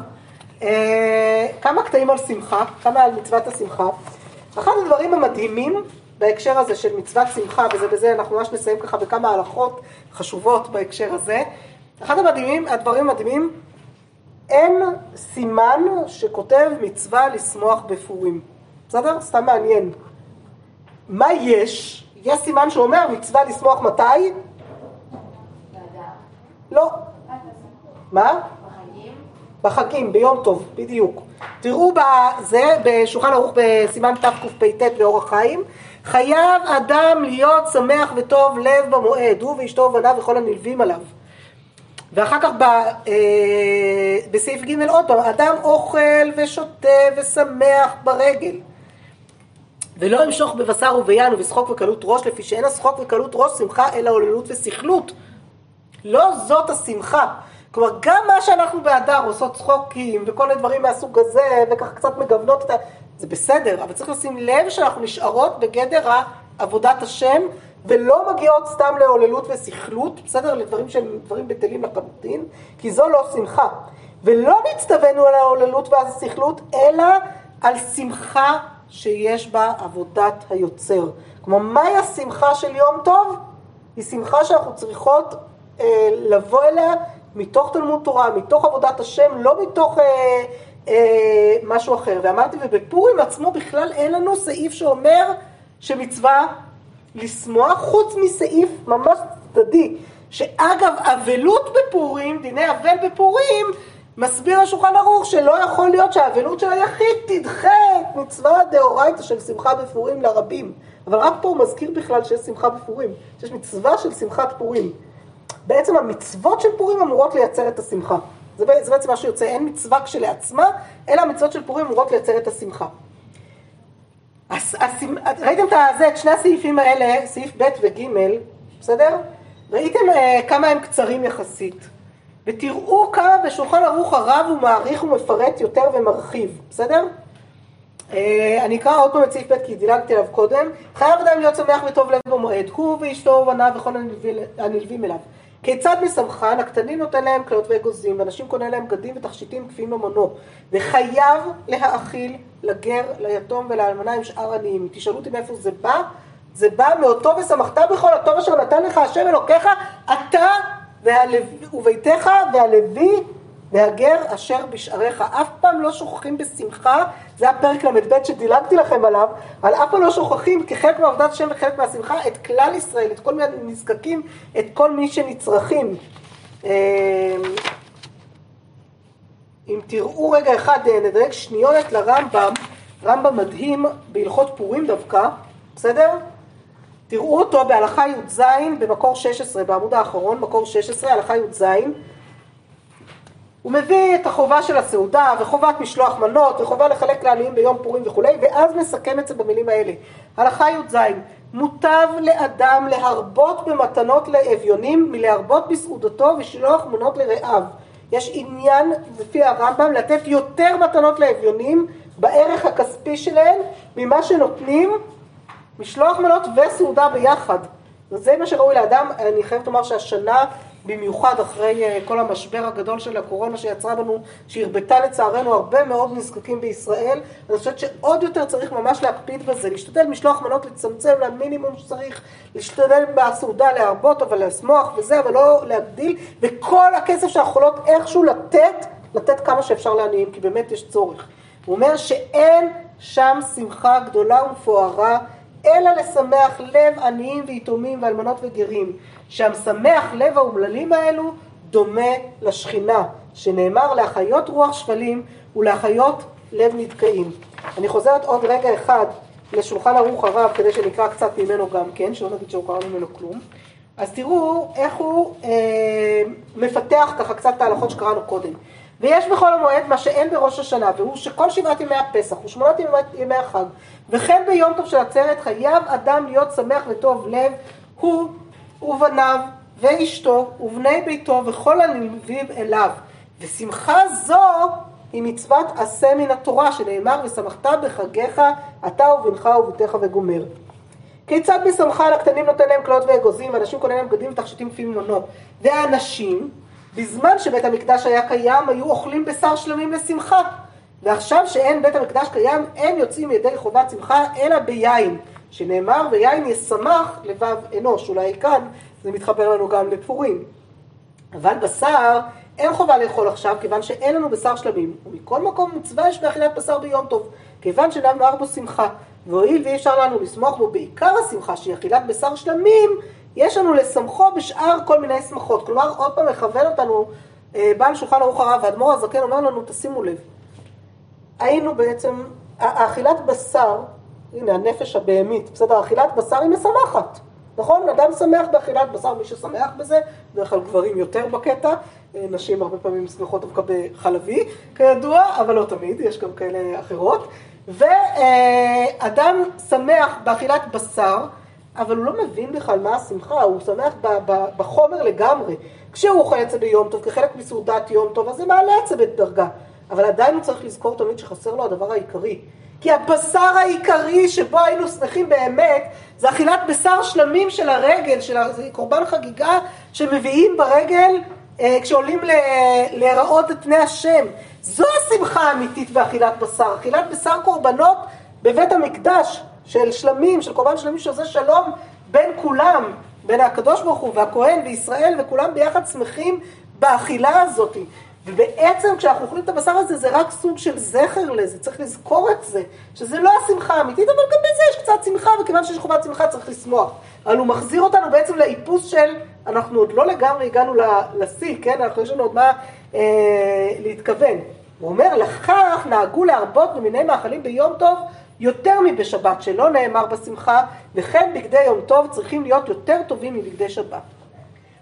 S1: אה, כמה קטעים על שמחה, כמה על מצוות השמחה. אחד הדברים המדהימים בהקשר הזה של מצוות שמחה, וזה בזה אנחנו ממש נסיים ככה בכמה הלכות חשובות בהקשר הזה. אחד המדהימים, הדברים המדהימים, אין סימן שכותב מצווה לשמוח בפורים. בסדר? סתם מעניין. מה יש? יש סימן שאומר מצווה לשמוח מתי? לא. מה? בחגים, ביום טוב, בדיוק. תראו בזה, בשולחן ערוך בסימן תקפ"ט באורח חיים, חייב אדם להיות שמח וטוב לב במועד, הוא ואשתו ובניו וכל הנלווים עליו. ואחר כך ב, אה, בסעיף ג' עוד פעם, אדם אוכל ושותה ושמח ברגל. ולא ימשוך בבשר וביין ובשחוק וקלות ראש, לפי שאין השחוק וקלות ראש שמחה אלא עוללות וסכלות. לא זאת השמחה. כלומר, גם מה שאנחנו בהדר עושות צחוקים וכל הדברים מהסוג הזה, וככה קצת מגוונות את ה... זה בסדר, אבל צריך לשים לב שאנחנו נשארות בגדר עבודת השם, ולא מגיעות סתם להוללות וסכלות, בסדר? לדברים שהם דברים בטלים לחלוטין, כי זו לא שמחה. ולא נצטווינו על ההוללות והסכלות, אלא על שמחה שיש בה עבודת היוצר. כלומר, מהי השמחה של יום טוב? היא שמחה שאנחנו צריכות אה, לבוא אליה מתוך תלמוד תורה, מתוך עבודת השם, לא מתוך אה, אה, משהו אחר. ואמרתי, ובפורים עצמו בכלל אין לנו סעיף שאומר שמצווה לשמוח, חוץ מסעיף ממש צדדי, שאגב, אבלות בפורים, דיני אבל בפורים, מסביר השולחן ערוך שלא יכול להיות שהאבלות של היחיד תדחה את מצווה דאורייתא של שמחה בפורים לרבים. אבל רק פה הוא מזכיר בכלל שיש שמחה בפורים, שיש מצווה של שמחת פורים. בעצם המצוות של פורים אמורות לייצר את השמחה. זה, בעצם מה שיוצא, אין מצווה כשלעצמה, אלא המצוות של פורים אמורות לייצר את השמחה. ראיתם את, זה, את שני הסעיפים האלה, סעיף ב' וג', בסדר? ראיתם uh, כמה הם קצרים יחסית. ותראו כמה בשולחן ערוך הרב הוא מעריך ומפרט יותר ומרחיב, בסדר? Uh, אני אקרא עוד פעם את סעיף ב' כי דילגתי עליו קודם. חייב אדם להיות שמח וטוב לב במועד, הוא ואשתו ובניו וכל הנלווים אליו. כיצד משמחן, הקטנים נותן להם כלות ואגוזים, ואנשים קונה להם בגדים ותכשיטים כפי ממונו, וחייב להאכיל לגר, ליתום ולאלמנה עם שאר עניים. תשאלו אותי מאיפה זה בא? זה בא מאותו ושמחת בכל הטוב אשר נתן לך השם אלוקיך, אתה והלו... וביתך והלוי והגר אשר בשעריך. אף פעם לא שוכחים בשמחה, זה הפרק ל"ב שדילגתי לכם עליו, על אף פעם לא שוכחים כחלק מעבודת השם וחלק מהשמחה את כלל ישראל, את כל מי הנזקקים, את כל מי שנצרכים. אמ, אם תראו רגע אחד, נדייק שניונת לרמב"ם, רמב"ם מדהים בהלכות פורים דווקא, בסדר? תראו אותו בהלכה י"ז במקור 16, בעמוד האחרון, מקור 16, הלכה י"ז. הוא מביא את החובה של הסעודה וחובת משלוח מנות וחובה לחלק לעניים ביום פורים וכולי, ואז מסכם את זה במילים האלה. הלכה י"ז: מוטב לאדם להרבות במתנות לאביונים מלהרבות בסעודתו ושלוח מנות לרעיו. יש עניין לפי הרמב"ם לתת יותר מתנות לאביונים בערך הכספי שלהם ממה שנותנים משלוח מנות וסעודה ביחד. וזה מה שראוי לאדם, אני חייבת לומר שהשנה במיוחד אחרי אה, כל המשבר הגדול של הקורונה שיצרה בנו, שהרבתה לצערנו הרבה מאוד נזקקים בישראל, אני חושבת שעוד יותר צריך ממש להקפיד בזה, להשתדל משלוח מנות לצמצם למינימום שצריך, להשתדל בסעודה להרבות אבל לשמוח וזה, אבל לא להגדיל, וכל הכסף שאנחנו יכולות איכשהו לתת, לתת כמה שאפשר לעניים, כי באמת יש צורך. הוא אומר שאין שם שמחה גדולה ומפוארה אלא לשמח לב עניים ויתומים ואלמנות וגרים. שהמשמח לב האומללים האלו דומה לשכינה, שנאמר להחיות רוח שפלים ולהחיות לב נדכאים. אני חוזרת עוד רגע אחד לשולחן ערוך הרב כדי שנקרא קצת ממנו גם כן, שלא נגיד שהוא קרא ממנו כלום. אז תראו איך הוא אה, מפתח ככה קצת את ההלכות שקראנו קודם. ויש בחול המועד מה שאין בראש השנה, והוא שכל שבעת ימי הפסח ושמונת ימי, ימי החג, וכן ביום טוב של עצרת חייב אדם להיות שמח וטוב לב, הוא ובניו ואשתו ובני ביתו וכל הנלווים אליו. ושמחה זו היא מצוות עשה מן התורה, שנאמר ושמחת בחגיך אתה ובנך וביתך וגומר. כיצד משמחה על הקטנים נותן להם כלות ואגוזים, ואנשים קונים להם בגדים ותכשיטים לפי ממונו. והאנשים, בזמן שבית המקדש היה קיים, היו אוכלים בשר שלמים לשמחה. ועכשיו שאין בית המקדש קיים, אין יוצאים ידי חובת שמחה, אלא ביין. שנאמר, ויין ישמח לבב אנוש. אולי כאן זה מתחבר לנו גם לפורים. אבל בשר אין חובה לאכול עכשיו, כיוון שאין לנו בשר שלמים. ומכל מקום מצווה יש באכילת בשר ביום טוב, כיוון שנאמר בו שמחה. והואיל ואי אפשר לנו לסמוך בו בעיקר השמחה, שהיא אכילת בשר שלמים, יש לנו לשמחו בשאר כל מיני שמחות. כלומר, עוד פעם מכוון אותנו אה, בעל שולחן ערוך הרב, והאדמו"ר הזקן אומר לנו, תשימו לב, היינו בעצם, האכילת בשר, הנה הנפש הבהמית, בסדר, אכילת בשר היא משמחת. נכון? אדם שמח באכילת בשר, מי ששמח בזה, בדרך כלל גברים יותר בקטע, אה, נשים הרבה פעמים שמחות דווקא בחלבי, כידוע, אבל לא תמיד, יש גם כאלה אחרות. ואדם שמח באכילת בשר, אבל הוא לא מבין בכלל מה השמחה, הוא שמח בחומר לגמרי. כשהוא אוכל זה ביום טוב, כחלק מסעודת יום טוב, אז זה מעלה זה בדרגה. אבל עדיין הוא צריך לזכור תמיד שחסר לו הדבר העיקרי. כי הבשר העיקרי שבו היינו שמחים באמת, זה אכילת בשר שלמים של הרגל, של קורבן חגיגה שמביאים ברגל אה, כשעולים להיראות את פני השם. זו השמחה האמיתית באכילת בשר. אכילת בשר קורבנות בבית המקדש של שלמים, של קורבן שלמים שעושה שלום בין כולם, בין הקדוש ברוך הוא והכהן וישראל וכולם ביחד שמחים באכילה הזאת. ובעצם כשאנחנו אוכלים את הבשר הזה זה רק סוג של זכר לזה, צריך לזכור את זה, שזה לא השמחה האמיתית, אבל גם בזה יש קצת שמחה, וכיוון שיש חובת שמחה צריך לשמוח. אבל הוא מחזיר אותנו בעצם לאיפוס של, אנחנו עוד לא לגמרי הגענו לשיא, כן? אנחנו יש לנו עוד מה אה, להתכוון. הוא אומר, לכך נהגו להרבות במיני מאכלים ביום טוב יותר מבשבת, שלא נאמר בשמחה, וכן בגדי יום טוב צריכים להיות יותר טובים מבגדי שבת.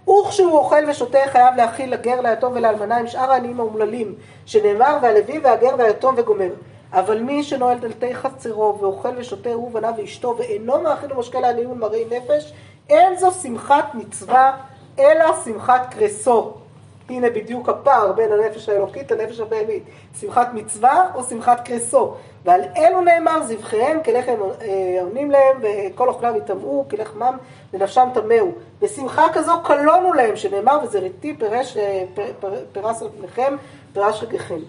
S1: וכשהוא אוכל ושותה חייב להכיל לגר, ליתום ולאלמנה עם שאר העניים האומללים, שנאמר והלוי והגר והיתום וגומר. אבל מי שנועל דלתי חצרו ואוכל ושותה הוא בניו ואשתו ואינו מאכיל ומשקה לעניים ולמראי נפש, אין זו שמחת מצווה אלא שמחת קרסו. הנה בדיוק הפער בין הנפש האלוקית לנפש הבהמית. שמחת מצווה או שמחת קרסו. ועל אלו נאמר זבחיהם כלחם אה, עונים להם וכל אוכלם יטמאו כלחמם ונפשם טמאו. בשמחה כזו קלונו להם שנאמר וזריתי פרש, אה, פרס על פניכם פרש רגליכם.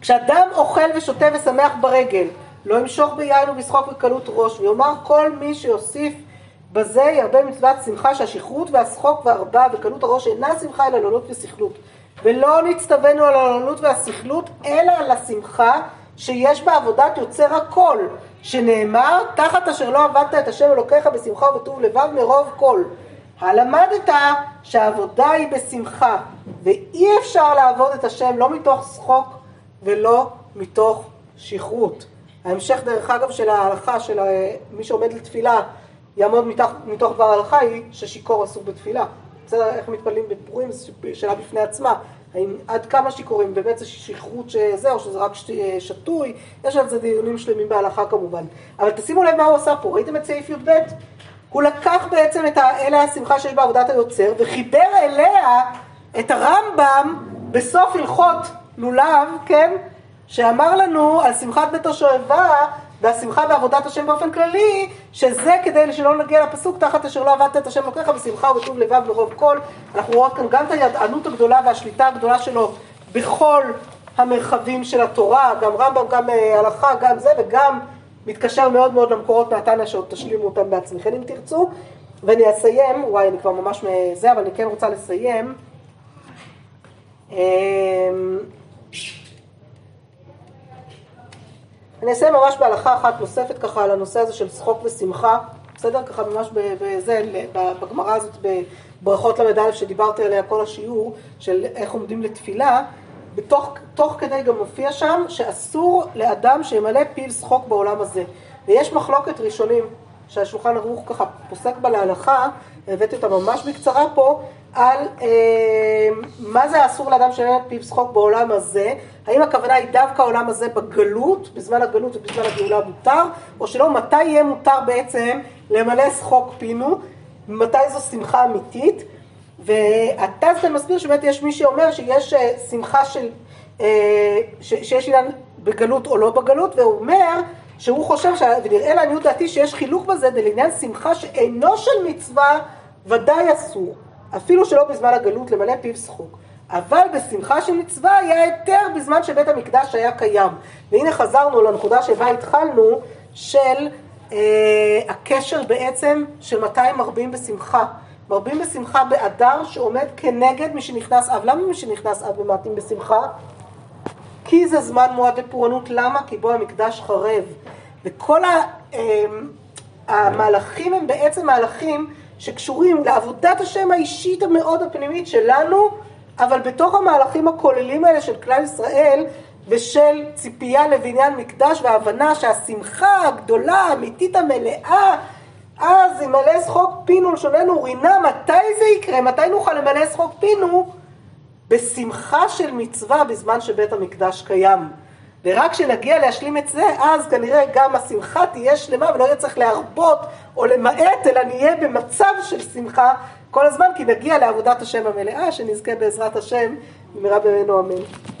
S1: כשאדם אוכל ושותה ושמח ברגל לא ימשוך ביין ובשחוק בקלות ראש ויאמר כל מי שיוסיף בזה ירבה מצוות שמחה שהשכרות והשחוק והרבה וקלות הראש אינה שמחה אלא לעולות וסכלות. ולא נצטווינו על העוללות והסכלות אלא על השמחה שיש בעבודת יוצר הכל, שנאמר תחת אשר לא עבדת את השם אלוקיך בשמחה ובטוב לבב מרוב כל. הלמדת שהעבודה היא בשמחה ואי אפשר לעבוד את השם לא מתוך שחוק ולא מתוך שכרות. ההמשך דרך אגב של ההלכה של מי שעומד לתפילה יעמוד מתוך דבר ההלכה היא ששיכור אסור בתפילה. בסדר, איך מתפללים בפורים, זו שאלה בפני עצמה. האם עד כמה שיכורים, באמת זה שכרות שזה, או שזה רק שתוי, יש על זה דיונים שלמים בהלכה כמובן. אבל תשימו לב מה הוא עשה פה, ראיתם את סעיף י"ב? הוא לקח בעצם את אלה השמחה שיש בעבודת היוצר, וחיבר אליה את הרמב"ם בסוף הלכות לולב, כן? שאמר לנו על שמחת בית השואבה והשמחה בעבודת השם באופן כללי, שזה כדי שלא נגיע לפסוק תחת אשר לא עבדת את השם לוקחה בשמחה ובטוב לבב מרוב כל. אנחנו רואות כאן גם את הידענות הגדולה והשליטה הגדולה שלו בכל המרחבים של התורה, גם רמב"ם, גם אה, הלכה, גם זה, וגם מתקשר מאוד מאוד למקורות מהתניא שעוד תשלימו אותם בעצמכם אם תרצו. ואני אסיים, וואי, אני כבר ממש מזה, אבל אני כן רוצה לסיים. אני אעשה ממש בהלכה אחת נוספת ככה על הנושא הזה של שחוק ושמחה, בסדר? ככה ממש בזה, בגמרא הזאת, בברכות ל"א שדיברתי עליה כל השיעור, של איך עומדים לתפילה, בתוך תוך כדי גם מופיע שם שאסור לאדם שימלא פיל שחוק בעולם הזה. ויש מחלוקת ראשונים, שהשולחן ערוך ככה פוסק בה להלכה, הבאתי אותה ממש בקצרה פה, על אה, מה זה אסור לאדם שאין פיו שחוק בעולם הזה, האם הכוונה היא דווקא העולם הזה בגלות, בזמן הגלות ובזמן הגאולה מותר, או שלא, מתי יהיה מותר בעצם למלא שחוק פינו, מתי זו שמחה אמיתית, והטסטן מסביר שבאמת יש מי שאומר שיש אה, שמחה של, אה, ש, שיש עניין בגלות או לא בגלות, והוא אומר שהוא חושב, ש... ונראה לעניות דעתי שיש חילוק בזה, ולעניין שמחה שאינו של מצווה, ודאי אסור. אפילו שלא בזמן הגלות למלא פיו שחוק. אבל בשמחה של מצווה היה היתר בזמן שבית המקדש היה קיים. והנה חזרנו לנקודה שבה התחלנו, של אה, הקשר בעצם של מתי מרבים בשמחה. מרבים בשמחה באדר שעומד כנגד מי שנכנס אב. למה מי שנכנס אב ומעטים בשמחה? כי זה זמן מועד לפורענות. למה? כי בו המקדש חרב. וכל אה, המהלכים הם בעצם מהלכים שקשורים לעבודת השם האישית המאוד הפנימית שלנו, אבל בתוך המהלכים הכוללים האלה של כלל ישראל ושל ציפייה לבניין מקדש והבנה שהשמחה הגדולה, האמיתית המלאה, אז ימלא שחוק פינו לשוננו רינה, מתי זה יקרה? מתי נוכל למלא שחוק פינו? בשמחה של מצווה בזמן שבית המקדש קיים. ורק כשנגיע להשלים את זה, אז כנראה גם השמחה תהיה שלמה ולא יהיה צריך להרבות או למעט, אלא נהיה במצב של שמחה כל הזמן, כי נגיע לעבודת השם המלאה, שנזכה בעזרת השם במהרה בימינו אמן.